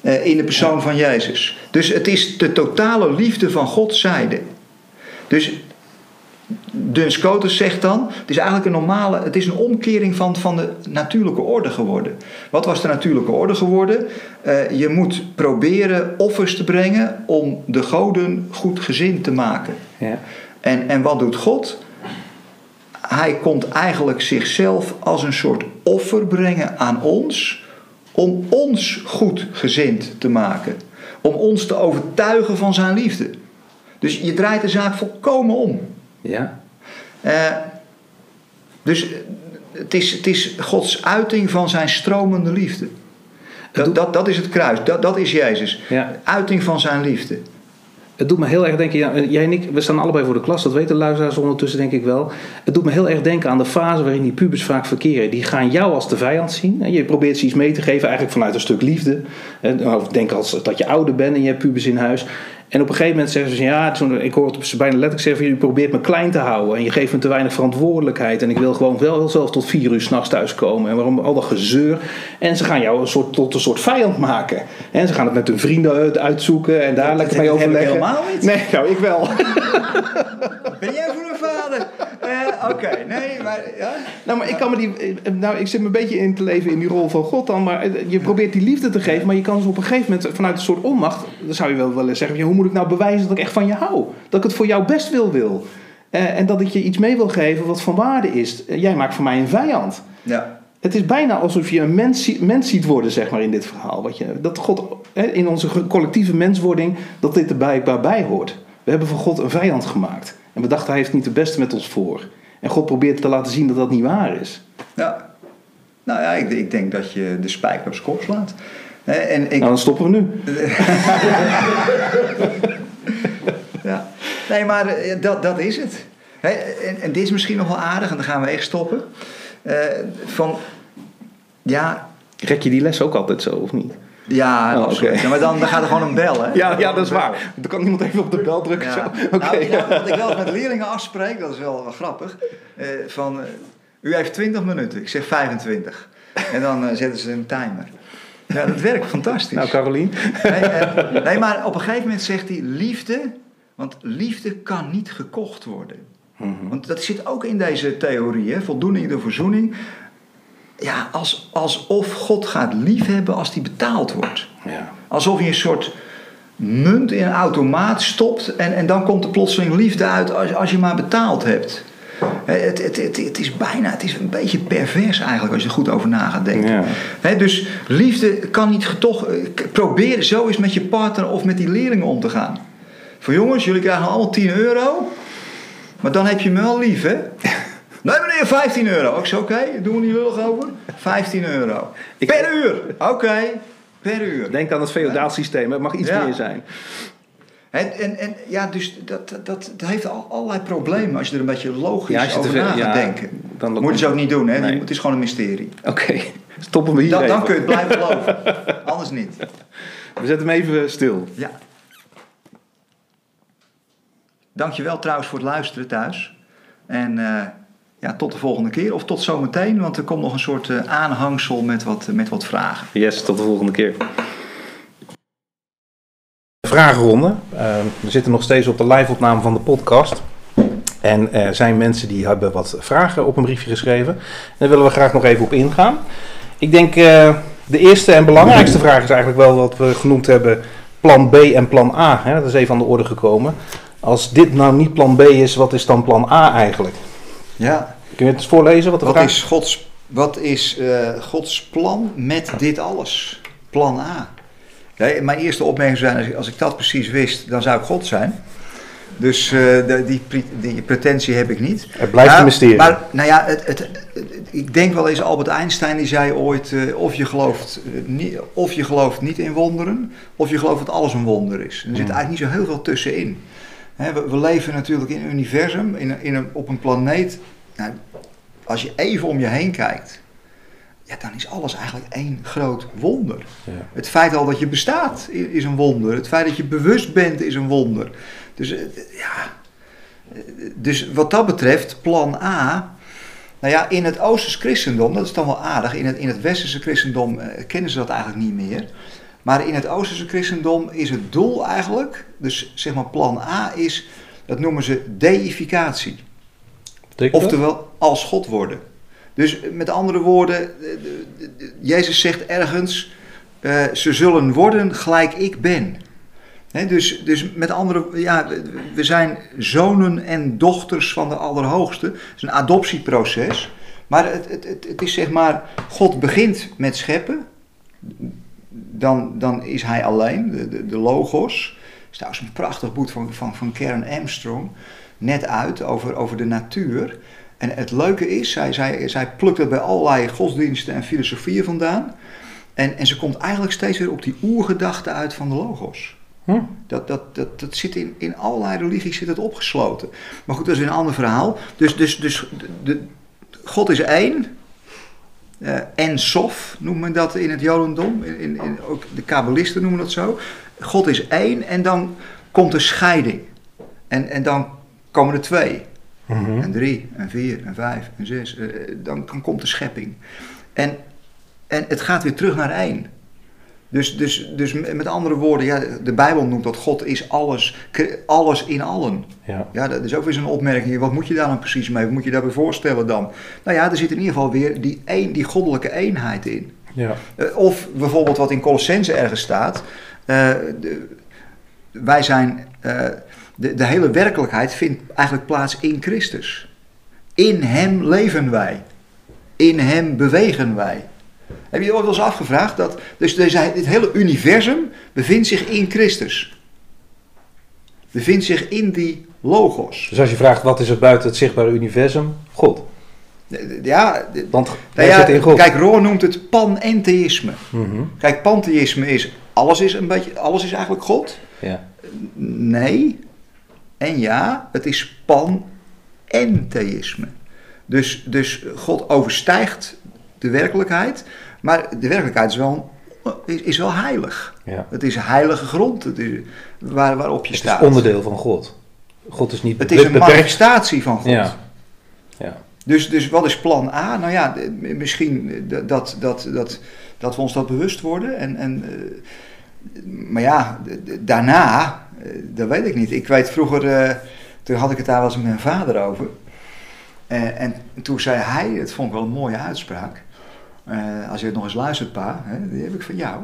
Uh, in de persoon van Jezus. Dus het is de totale liefde van Gods zijde. Dus Duns Scotus zegt dan, het is eigenlijk een normale, het is een omkering van, van de natuurlijke orde geworden. Wat was de natuurlijke orde geworden? Uh, je moet proberen offers te brengen om de goden goed gezind te maken. Ja. En, en wat doet God? Hij komt eigenlijk zichzelf als een soort offer brengen aan ons, om ons goed gezind te maken. Om ons te overtuigen van zijn liefde. Dus je draait de zaak volkomen om. Ja. Uh, dus het is, het is Gods uiting van zijn stromende liefde. Dat, dat, dat is het kruis, dat, dat is Jezus. Ja. Uiting van zijn liefde. Het doet me heel erg denken, ja, jij en ik, we staan allebei voor de klas, dat weten de luisteraars ondertussen denk ik wel. Het doet me heel erg denken aan de fase waarin die pubers vaak verkeren. Die gaan jou als de vijand zien. En je probeert ze iets mee te geven, eigenlijk vanuit een stuk liefde. Of denk als dat je ouder bent en je hebt pubers in huis. En op een gegeven moment zeggen ze, ja, ik hoor het bijna letterlijk zeggen, je probeert me klein te houden en je geeft me te weinig verantwoordelijkheid en ik wil gewoon wel zelf tot vier uur s'nachts thuiskomen en waarom al dat gezeur. En ze gaan jou een soort, tot een soort vijand maken. En ze gaan het met hun vrienden uitzoeken en daar lekker mee overleggen. helemaal niet. Nee, nou, ik wel. [LAUGHS] Ben jij voor een vader? Uh, Oké, nee, maar ja. Nou, maar ik kan me die. eh, Nou, ik zit me een beetje in te leven in die rol van God dan. Maar eh, je probeert die liefde te geven. Maar je kan dus op een gegeven moment vanuit een soort onmacht. Dan zou je wel willen zeggen: hoe moet ik nou bewijzen dat ik echt van je hou? Dat ik het voor jou best wil wil. Eh, en dat ik je iets mee wil geven wat van waarde is. Eh, jij maakt voor mij een vijand. Ja. Het is bijna alsof je een mens, mens ziet worden, zeg maar, in dit verhaal. Wat je, dat God, in onze collectieve menswording, dat dit er blijkbaar bij hoort. We hebben van God een vijand gemaakt. En we dachten, hij heeft niet het beste met ons voor. En God probeert te laten zien dat dat niet waar is. ja. Nou ja, ik, ik denk dat je de spijker op zijn kop slaat. En ik, Nou, dan stoppen we nu. [LAUGHS] Ja. Nee, maar eh, dat, dat is het. En, en dit is misschien nog wel aardig, en dan gaan we echt stoppen. Eh, van, ja, Rek je die les ook altijd zo, of niet? ja, Oh. Ja, maar dan, dan gaat er gewoon een bel, hè? Ja, ja dat is waar. Dan kan iemand even op de bel drukken. Ja. Zo. Oké. Nou, nou, wat ik wel eens met leerlingen afspreek, dat is wel, wel grappig. eh, van, u heeft 20 minuten, ik zeg 25. En dan zetten ze een timer. Ja, dat werkt fantastisch. Nou, Carolien. Nee, eh, nee, maar op een gegeven moment zegt hij liefde, want liefde kan niet gekocht worden. Want dat zit ook in deze theorie, hè? voldoening door verzoening. Ja, als, alsof God gaat liefhebben als die betaald wordt. Ja. Alsof je een soort munt in een automaat stopt en, en dan komt er plotseling liefde uit als, als je maar betaald hebt. Het, het, het, het is bijna, het is een beetje pervers eigenlijk als je er goed over na gaat denken. Ja. Dus liefde kan niet toch. Probeer zo eens met je partner of met die leerlingen om te gaan. Voor jongens, jullie krijgen allemaal 10 euro. Maar dan heb je me wel lief, hè? [LAUGHS] Nee meneer, 15 euro. Ik oké, doen we niet lullig over? 15 euro. Ik- per uur. Oké, per uur. Denk aan het feodaal systeem. Het mag iets Ja. meer zijn. En, en, en ja, dus dat, dat, dat heeft al, allerlei problemen als je er een beetje logisch Ja, als je te over na gaat ja, denken. dan- Moet je ze ook niet doen, hè? Nee. Het is gewoon een mysterie. Oké, stoppen we hier dan kun je het blijven geloven. Anders niet. We zetten hem even stil. Ja. Dankjewel trouwens voor het luisteren thuis. En eh, ja, tot de volgende keer. Of tot zometeen, want er komt nog een soort eh, aanhangsel met wat, met wat vragen. Yes, tot de volgende keer. Vragenronde. Eh, we zitten nog steeds op de live-opname van de podcast. En er zijn mensen die hebben wat vragen op een briefje geschreven. En daar willen we graag nog even op ingaan. Ik denk eh, de eerste en belangrijkste vraag is eigenlijk wel wat we genoemd hebben: plan B en plan A. Hè? Dat is even aan de orde gekomen. Als dit nou niet plan B is, wat is dan plan A eigenlijk? Ja, Kun je het eens voorlezen? Wat de wat vraag is Gods, wat is, eh, Gods plan met dit alles? Plan A. Mijn eerste opmerking zou zijn, als ik, dat precies wist, dan zou ik God zijn. Dus eh, de- die, die pretentie heb ik niet. Het blijft een mysterie. Maar nou ja, het, het, het- ik denk wel eens Albert Einstein die zei ooit: eh, of, je gelooft, eh, niet, of je gelooft niet in wonderen, of je gelooft dat alles een wonder is. Er zit eigenlijk niet zo heel veel tussenin. We, we leven natuurlijk in een universum, in in een, op een planeet. Nou, als je even om je heen kijkt, ja, dan is alles eigenlijk één groot wonder. Ja. Het feit al dat je bestaat is een wonder. Het feit dat je bewust bent is een wonder. Dus eh, ja, eh, dus wat dat betreft, plan A. Nou ja, in het Oosters christendom, dat is dan wel aardig. In het, in het Westerse christendom eh, kennen ze dat eigenlijk niet meer. Maar in het Oosterse christendom is het doel eigenlijk, dus zeg maar plan A is, dat noemen ze deificatie. Oftewel, als God worden. Dus met andere woorden, eh, Jezus zegt ergens, eh, ze zullen worden gelijk ik ben. Dus, dus met andere ja, we- zijn zonen en dochters van de Allerhoogste. Het is een adoptieproces. Maar het, het, het, is zeg maar, God begint met scheppen. Dan, dan is hij alleen, de, de, de logos. Dat is trouwens een prachtig boek van, van, van Karen Armstrong. Net uit over, over de natuur. En het leuke is, zij, zij, zij plukt het bij allerlei godsdiensten en filosofieën vandaan. En, en ze komt eigenlijk steeds weer op die oergedachte uit van de logos. Hm. Dat, dat, dat, dat zit in, in allerlei religies zit het opgesloten. Maar goed, dat is een ander verhaal. Dus, dus, dus de, de- God is één. Eh en sof noemt men dat in het Jodendom. In, in, in- ook de Kabbalisten noemen dat zo. God is één. En dan komt de scheiding. En, en dan komen er twee. Mhm. En drie, en vier, en vijf, en zes. eh, dan, dan komt de schepping. En, en het gaat weer terug naar één. Dus, dus, dus met andere woorden, ja, de Bijbel noemt dat God is alles, alles in allen. Ja. Ja, dat is ook weer zo'n opmerking. Wat moet je daar dan precies mee? Wat moet je daarbij voorstellen dan? Nou ja, er zit in ieder geval weer die, een, die goddelijke eenheid in. Ja. Eh, Of bijvoorbeeld wat in Colossense ergens staat. eh, de- wij zijn, de, de hele werkelijkheid vindt eigenlijk plaats in Christus. In Hem leven wij. In Hem bewegen wij. Heb je je ooit wel eens afgevraagd? Dat, dus deze, dit hele universum bevindt zich in Christus. Bevindt zich in die logos. Dus als je vraagt wat is er buiten het zichtbare universum? God. Ja, Want nou ja, in God. kijk, Roor noemt het panentheïsme. Mhm. Kijk, pantheïsme is alles is een beetje, alles is eigenlijk God. Ja. Nee. En ja, het is panentheïsme. Dus, dus God overstijgt de werkelijkheid, maar de werkelijkheid is wel, is, is wel heilig. ja. Het is heilige grond het is, waar, waarop je Het is staat. onderdeel van God. God is niet het is een beperkt. manifestatie van God. Ja. Ja. Dus, dus wat is plan A? Nou ja, misschien dat, dat, dat, dat, dat we ons dat bewust worden. En, en, eh, maar ja, daarna, eh, dat weet ik niet. Ik weet vroeger, eh, toen had ik het daar wel eens met mijn vader over. Eh, en toen zei hij, dat vond ik wel een mooie uitspraak. Als je het nog eens luistert, pa, hè, die heb ik van jou.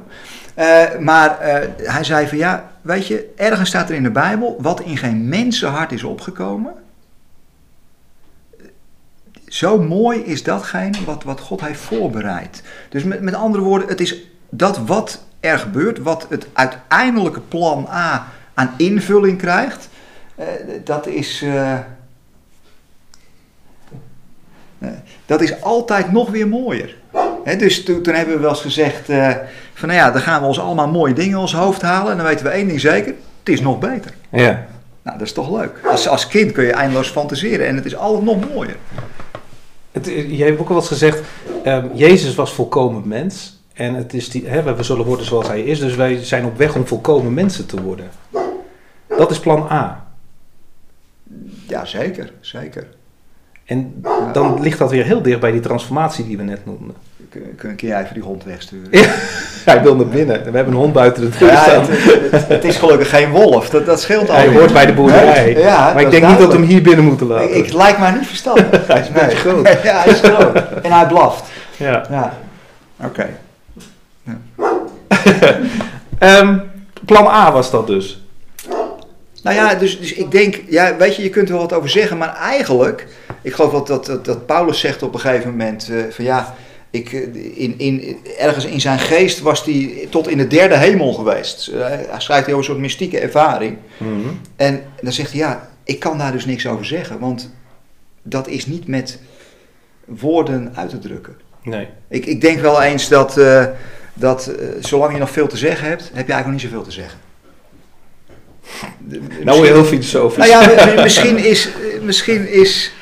Maar hij zei van ja, weet je, ergens staat er in de Bijbel, wat in geen mensenhart is opgekomen, zo mooi is datgene wat, wat God heeft voorbereid. Dus met, met andere woorden, het is dat wat er gebeurt, wat het uiteindelijke plan A aan invulling krijgt, eh, dat is. eh, eh, dat is altijd nog weer mooier. Hè, dus toen, toen hebben we wel eens gezegd: eh, van nou ja, dan gaan we ons allemaal mooie dingen in ons hoofd halen. En dan weten we één ding zeker: het is nog beter. ja. Nou, dat is toch leuk. Als, als kind kun je eindeloos fantaseren en het is altijd nog mooier. Het, je hebt ook al wat gezegd, ehm, Jezus was volkomen mens. En het is die, hè, we zullen worden zoals hij is, dus wij zijn op weg om volkomen mensen te worden. Dat is plan A. Ja, zeker, zeker. En dan ligt dat weer heel dicht bij die transformatie die we net noemden. Kun, kun jij even die hond wegsturen? [LAUGHS] Hij wil naar binnen. We hebben een hond buiten de deur Ja, staan. het, het- het is gelukkig geen wolf, dat, dat scheelt al. Hij hoort bij de boerderij. Ja, maar ik denk niet dat we hem hier binnen moeten laten. Ik, ik lijkt mij niet verstandig. [LAUGHS] Hij is een groot. [LAUGHS] Ja, hij is groot. En hij blaft. Ja. Ja. Oké. [LAUGHS] Ehm, plan A was dat dus. Nou ja, dus, dus ik denk, ja, weet je, je kunt er wel wat over zeggen, maar eigenlijk, ik geloof dat, dat, dat, dat Paulus zegt op een gegeven moment eh, van ja, ik, eh, in, in, ergens in zijn geest was hij tot in de derde hemel geweest. Eh, hij schrijft over een soort mystieke ervaring. En dan zegt hij, ja, ik kan daar dus niks over zeggen, want dat is niet met woorden uit te drukken. Nee. Ik, ik denk wel eens dat, dat eh, zolang je nog veel te zeggen hebt, heb je eigenlijk nog niet zoveel te zeggen. De- Nou heel filosofisch. nou ja, mi- mi- misschien is, eh, misschien is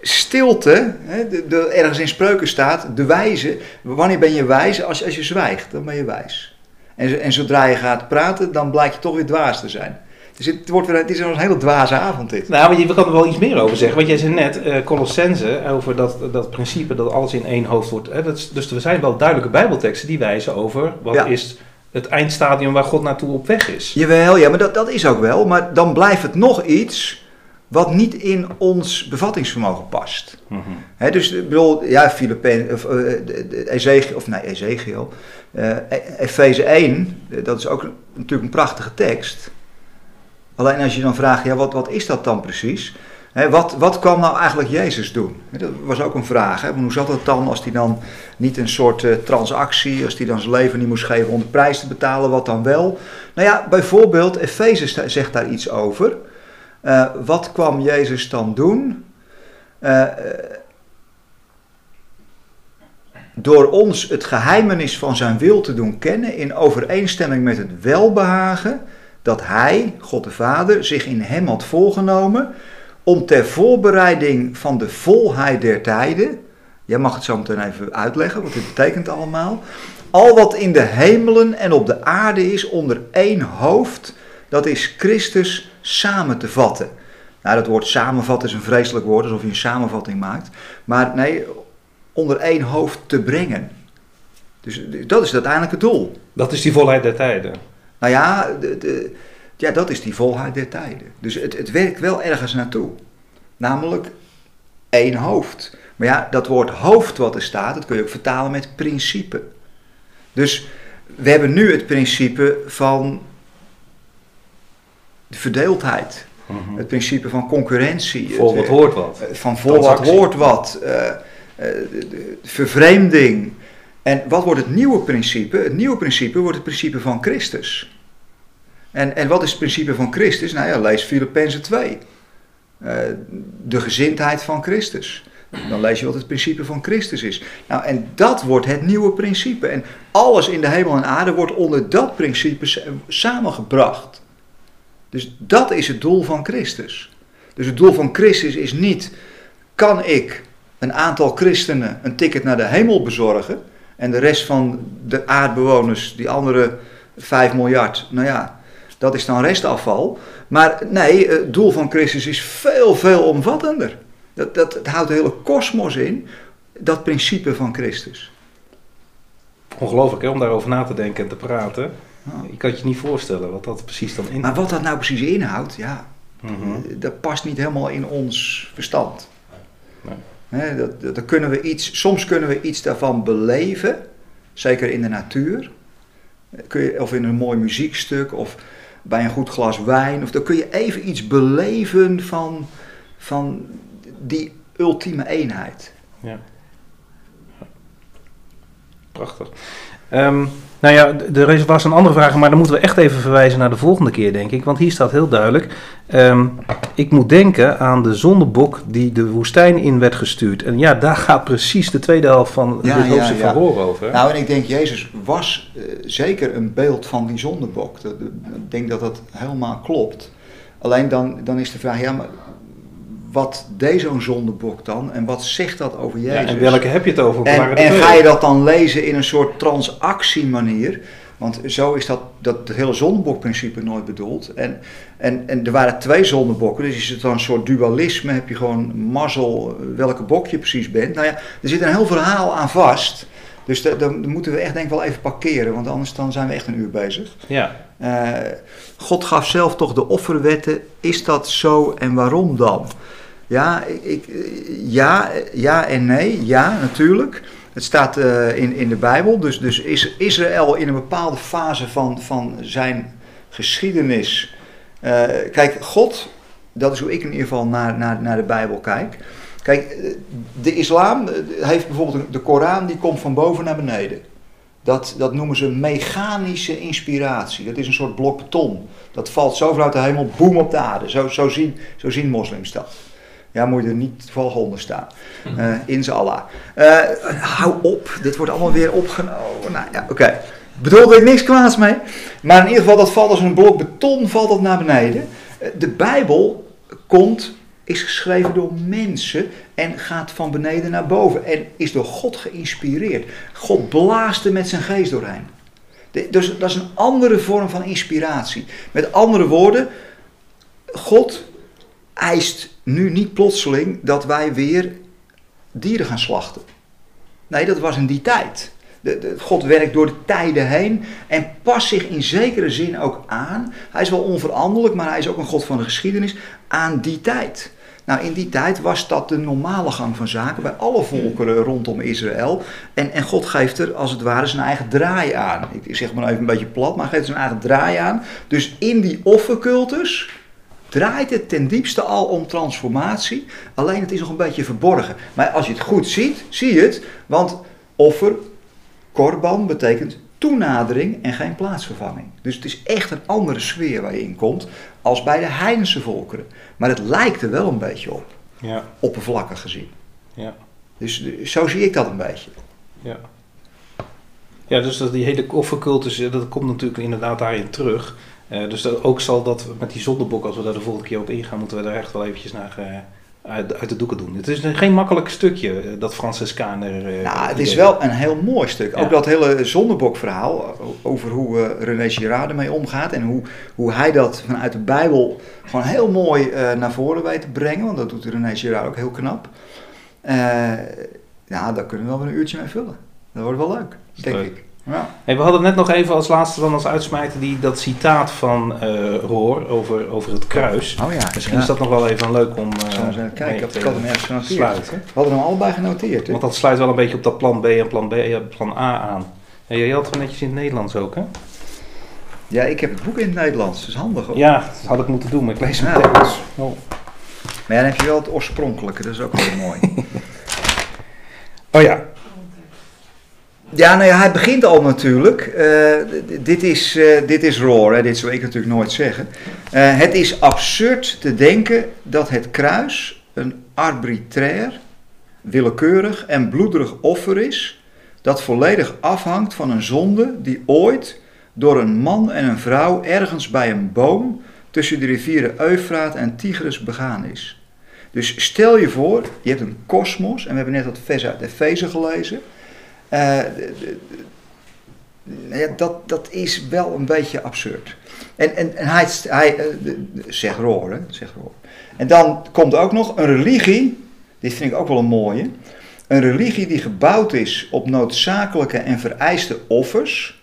stilte, hè, de, de- ergens in spreuken staat, de wijze. Wanneer ben je wijs? Als, als je zwijgt, dan ben je wijs. En, en zodra je gaat praten, dan blijkt je toch weer dwaas te zijn. Dus het, wordt weer, het is een hele dwaze avond dit. Nou, maar je we kan er wel iets meer over zeggen. Want jij zei net, Colossense, over dat, dat principe dat alles in één hoofd wordt. Hè, dat is- dus er zijn wel duidelijke bijbelteksten die wijzen over wat Ja. is het eindstadium waar God naartoe op weg is. Jawel, ja, maar dat, dat is ook wel. Maar dan blijft het nog iets wat niet in ons bevattingsvermogen past. Mhm. Dus ik bedoel, ja, Filipijn, of de- Ezekiel, of nee, Ezekiel, E- Efeze 1, eh, dat is ook natuurlijk een prachtige tekst. Alleen als je dan vraagt, ja, wat, wat is dat dan precies? Wat, wat kwam nou eigenlijk Jezus doen? Dat was ook een vraag. Hoe zat het dan als hij dan niet een soort eh, transactie, als hij dan zijn leven niet moest geven om de prijs te betalen, wat dan wel? Nou ja, bijvoorbeeld, Efeze zegt daar iets over. Eh, wat kwam Jezus dan doen? Eh, door ons het geheimenis van zijn wil te doen kennen in overeenstemming met het welbehagen dat hij, God de Vader, zich in hem had voorgenomen om ter voorbereiding van de volheid der tijden, jij mag het zo meteen even uitleggen wat dit betekent allemaal, al wat in de hemelen en op de aarde is onder één hoofd dat is Christus samen te vatten. Nou, dat woord samenvatten is een vreselijk woord, alsof je een samenvatting maakt. Maar nee, onder één hoofd te brengen. Dus dat is uiteindelijk het doel. Dat is die volheid der tijden. Nou ja, de, de, ja dat is die volheid der tijden. Dus het, het werkt wel ergens naartoe. Namelijk één hoofd. Maar ja, dat woord hoofd wat er staat, dat kun je ook vertalen met principe. Dus we hebben nu het principe van de verdeeldheid. Mhm. Het principe van concurrentie. Voor het, wat hoort wat. eh, Van voor wat hoort wat. eh, eh, de- de vervreemding. En wat wordt het nieuwe principe? Het nieuwe principe wordt het principe van Christus. En, en wat is het principe van Christus? Nou ja, lees Filippenzen 2. Eh, de gezindheid van Christus. Dan lees je wat het principe van Christus is. Nou, en dat wordt het nieuwe principe. En alles in de hemel en aarde wordt onder dat principe sa- samengebracht. Dus dat is het doel van Christus. Dus het doel van Christus is niet, kan ik een aantal christenen een ticket naar de hemel bezorgen en de rest van de aardbewoners, die andere 5 miljard, nou ja, dat is dan restafval. Maar nee, het doel van Christus is veel, veel omvattender. Dat, dat, het houdt de hele kosmos in, dat principe van Christus. Ongelooflijk hè, om daarover na te denken en te praten. Je kan het je niet voorstellen wat dat precies dan inhoudt. Maar wat dat nou precies inhoudt, ja, Mhm. dat past niet helemaal in ons verstand. Nee. Dat, dat, dan kunnen we iets, soms kunnen we iets daarvan beleven, zeker in de natuur. Kun je, of in een mooi muziekstuk, of bij een goed glas wijn. Of dan kun je even iets beleven van, van die ultieme eenheid. Ja. Prachtig. Ehm, nou ja, er was een andere vraag, maar dan moeten we echt even verwijzen naar de volgende keer, denk ik. Want hier staat heel duidelijk: ehm, Ik moet denken aan de zondebok die de woestijn in werd gestuurd. En ja, daar gaat precies de tweede helft van Ja, dit hoofdstuk ja. van Roor over. hè? Nou, en ik denk, Jezus was eh, zeker een beeld van die zondebok. Dat- Ik denk dat dat helemaal klopt. Alleen dan, dan is de vraag, ja, maar wat deed zo'n zondebok dan? En wat zegt dat over Ja, Jezus? en welke heb je het over? En, en ga je dat dan lezen in een soort transactiemanier? Want zo is dat, dat het hele zondebokprincipe nooit bedoeld. En, en, en er waren twee zondebokken, dus is het dan een soort dualisme? Heb je gewoon mazzel welke bok je precies bent? Nou ja, er zit een heel verhaal aan vast. Dus da- dan moeten we echt denk ik wel even parkeren, want anders dan zijn we echt een uur bezig. Ja, Eh, God gaf zelf toch de offerwetten. Is dat zo en waarom dan? Ja, ik, ja, ja en nee. Ja, natuurlijk. Het staat eh, in, in de Bijbel. Dus, dus is Israël in een bepaalde fase van, van zijn geschiedenis. eh, kijk, God, dat is hoe ik in ieder geval naar, naar, naar de Bijbel kijk. Kijk, eh, de islam heeft bijvoorbeeld de Koran, die komt van boven naar beneden. Dat, dat noemen ze mechanische inspiratie. Dat is een soort blok beton. Dat valt zo vanuit de hemel, boem op de aarde. Zo, zo, zien, zo zien moslims dat. Ja, moet je er niet toevallig onder staan. Eh inshallah. Eh hou op, dit wordt allemaal weer opgenomen. Nou ja, oké. Bedoelde ik niks kwaads mee. Maar in ieder geval, dat valt als een blok beton, valt dat naar beneden. Eh, De Bijbel komt, is geschreven door mensen en gaat van beneden naar boven. En is door God geïnspireerd. God blaast er met zijn geest doorheen. Dus dat is een andere vorm van inspiratie. Met andere woorden, God eist nu niet plotseling dat wij weer dieren gaan slachten. Nee, dat was in die tijd. De, God werkt door de tijden heen en past zich in zekere zin ook aan. Hij is wel onveranderlijk, maar hij is ook een God van de geschiedenis aan die tijd. Nou, in die tijd was dat de normale gang van zaken bij alle volkeren rondom Israël. En, en God geeft er als het ware zijn eigen draai aan. Ik zeg maar even een beetje plat, maar geeft zijn eigen draai aan. Dus in die offercultus draait het ten diepste al om transformatie. Alleen het is nog een beetje verborgen. Maar als je het goed ziet, zie je het. Want offer, korban, betekent toenadering en geen plaatsvervanging. Dus het is echt een andere sfeer waar je in komt als bij de heidense volkeren. Maar het lijkt er wel een beetje op, ja, oppervlakkig gezien. ja, Dus eh, zo zie ik dat een beetje. ja. Ja, dus dat die hele offercultus, eh, dat komt natuurlijk inderdaad daarin terug. Eh, dus dat, ook zal dat met die zondebok, als we daar de volgende keer op ingaan, moeten we daar echt wel eventjes naar, eh, uit, uit de doeken doen. Het is geen makkelijk stukje, eh, dat Franciscaner. eh, Nou, het is wel een heel mooi stuk. Ja. Ook dat hele zondebokverhaal over hoe René Girard ermee omgaat en hoe, hoe hij dat vanuit de Bijbel gewoon heel mooi naar voren weet te brengen. Want dat doet René Girard ook heel knap. Ja, daar kunnen we wel weer een uurtje mee vullen. Dat wordt wel leuk, denk Leuk. ik. Ja. Hey, we hadden net nog even als laatste dan als uitsmijter die, dat citaat van eh Roor over, over het kruis. Oh ja, Misschien is dat nog wel even leuk om eh, even kijken? mee Ik had- te ik had hem ergens genoteerd. sluiten. We hadden hem allebei genoteerd. Hè? Want dat sluit wel een beetje op dat plan B en plan, B, eh, plan A aan. En jij had het netjes in het Nederlands ook, hè? Ja, ik heb het boek in het Nederlands. Dat is handig hoor. Ja, dat had ik moeten doen, maar ik lees hem Ja. Engels. Oh. Maar ja, dan heb je wel het oorspronkelijke. Dat is ook heel [LAUGHS] mooi. oh ja, Ja, nou ja, hij begint al natuurlijk. Eh, dit, is, eh, dit is roar, hè? dit zou ik natuurlijk nooit zeggen. Eh, het is absurd te denken dat het kruis een arbitrair, willekeurig en bloederig offer is, dat volledig afhangt van een zonde die ooit door een man en een vrouw ergens bij een boom tussen de rivieren Eufraat en Tigris begaan is. Dus stel je voor, je hebt een kosmos, en we hebben net dat vers uit Efeze gelezen. Eh, d- ja, dat, dat is wel een beetje absurd. En, en, en hij, hij eh, zegt roor, hè? Zegt roor. En dan komt ook nog een religie, dit vind ik ook wel een mooie. Een religie die gebouwd is op noodzakelijke en vereiste offers.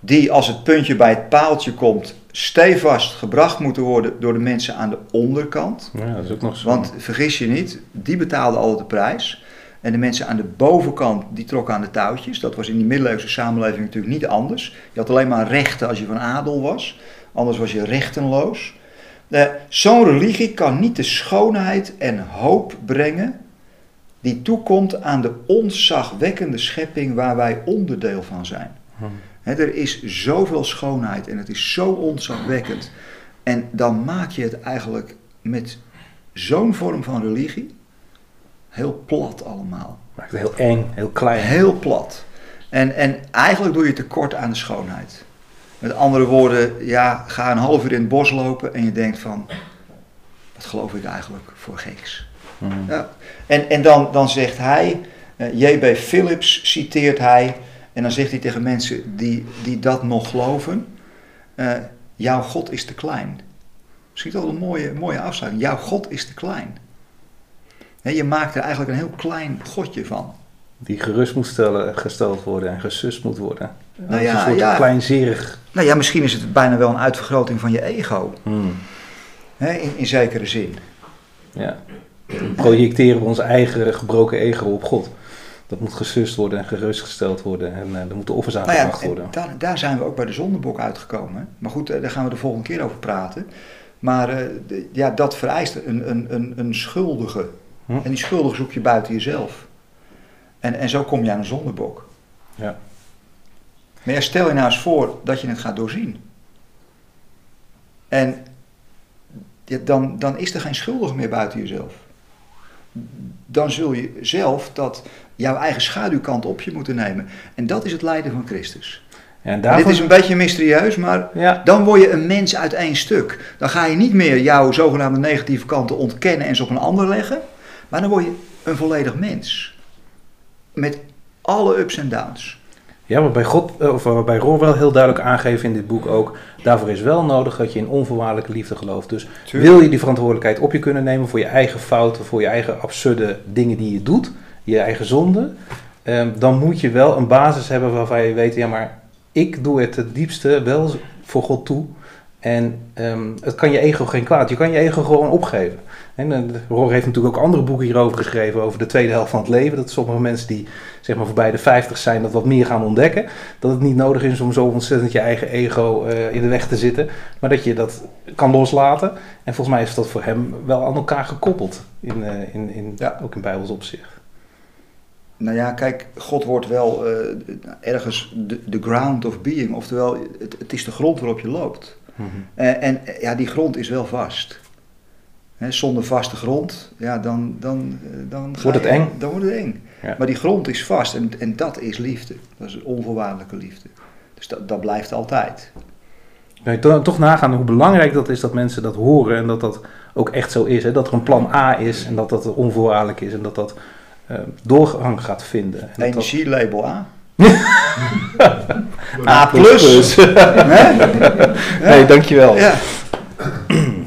Die als het puntje bij het paaltje komt, stevast gebracht moeten worden door de mensen aan de onderkant. ja dat is ook nog zo. Want vergis je niet, die betaalden altijd de prijs. En de mensen aan de bovenkant, die trokken aan de touwtjes. Dat was in die middeleeuwse samenleving natuurlijk niet anders. Je had alleen maar rechten als je van adel was. Anders was je rechtenloos. Eh, Zo'n religie kan niet de schoonheid en hoop brengen die toekomt aan de onzagwekkende schepping waar wij onderdeel van zijn. Hm. Hè, er is zoveel schoonheid en het is zo ontzagwekkend. En dan maak je het eigenlijk met zo'n vorm van religie heel plat allemaal. Maakt het heel eng, heel klein. Heel plat. En, en eigenlijk doe je tekort aan de schoonheid. Met andere woorden, ja, ga een half uur in het bos lopen en je denkt van, wat geloof ik eigenlijk voor geks? Hm. Ja. En, en dan, dan zegt hij, eh, J.B. Phillips citeert hij, en dan zegt hij tegen mensen die, die dat nog geloven, eh, jouw God is te klein. Misschien wel een mooie, mooie afsluiting. Jouw God is te klein. Je maakt er eigenlijk een heel klein godje van. Die gerust moet stellen, gesteld worden en gesust moet worden. Nou Dat is ja, een soort ja. kleinzerig. Nou ja, misschien is het bijna wel een uitvergroting van je ego. Hm. Hè, in, in zekere zin. Ja. Dan projecteren we ons eigen gebroken ego op God. Dat moet gesust worden en gerustgesteld worden. En eh er moeten offers Nou ja, aangebracht en worden. daar, daar zijn we ook bij de zondebok uitgekomen. Maar goed, eh, daar gaan we de volgende keer over praten. Maar eh, ja, dat vereist een, een, een, een schuldige. Hm. En die schuldige zoek je buiten jezelf. En, en zo kom je aan een zondebok. Ja. Maar ja, stel je nou eens voor dat je het gaat doorzien. En ja, dan, dan is er geen schuldige meer buiten jezelf. Dan zul je zelf dat jouw eigen schaduwkant op je moeten nemen. En dat is het lijden van Christus. En Dit daarvoor... is een beetje mysterieus, maar Ja, dan word je een mens uit één stuk. Dan ga je niet meer jouw zogenaamde negatieve kanten ontkennen en ze op een ander leggen. Maar dan word je een volledig mens. Met alle ups en downs. ja waarbij, God, eh, of waarbij Roor wel heel duidelijk aangeeft in dit boek ook... daarvoor is wel nodig dat je in onvoorwaardelijke liefde gelooft. Dus wil je die verantwoordelijkheid op je kunnen nemen... voor je eigen fouten, voor je eigen absurde dingen die je doet... je eigen zonde... eh, dan moet je wel een basis hebben waarvan je weet... ja, maar ik doe het het diepste wel voor God toe... En ehm, het kan je ego geen kwaad. Je kan je ego gewoon opgeven. En eh, Roor heeft natuurlijk ook andere boeken hierover geschreven, over de tweede helft van het leven. Dat sommige mensen die zeg maar voorbij de 50 zijn, dat wat meer gaan ontdekken. Dat het niet nodig is om zo ontzettend je eigen ego eh, in de weg te zitten. Maar dat je dat kan loslaten. En volgens mij is dat voor hem wel aan elkaar gekoppeld. In, eh, in, in, Ja. Ook in Bijbels opzicht. Nou ja, kijk, God wordt wel eh, ergens de, ground of being. Oftewel, het, het is de grond waarop je loopt. Eh, en ja, die grond is wel vast. Hè, zonder vaste grond, ja, dan, dan, eh, dan, Wordt het je- eng. Dan wordt het eng. Ja. Maar die grond is vast en, en dat is liefde. Dat is onvoorwaardelijke liefde. Dus dat, dat blijft altijd. Kan je to- toch nagaan hoe belangrijk dat is dat mensen dat horen en dat dat ook echt zo is. Hè? Dat er een plan A is en dat dat onvoorwaardelijk is en dat dat uh, doorgang gaat vinden. En Energielabel A. [LAUGHS] A plus. [LAUGHS] nee, dankjewel. Ja. [CLEARS THROAT]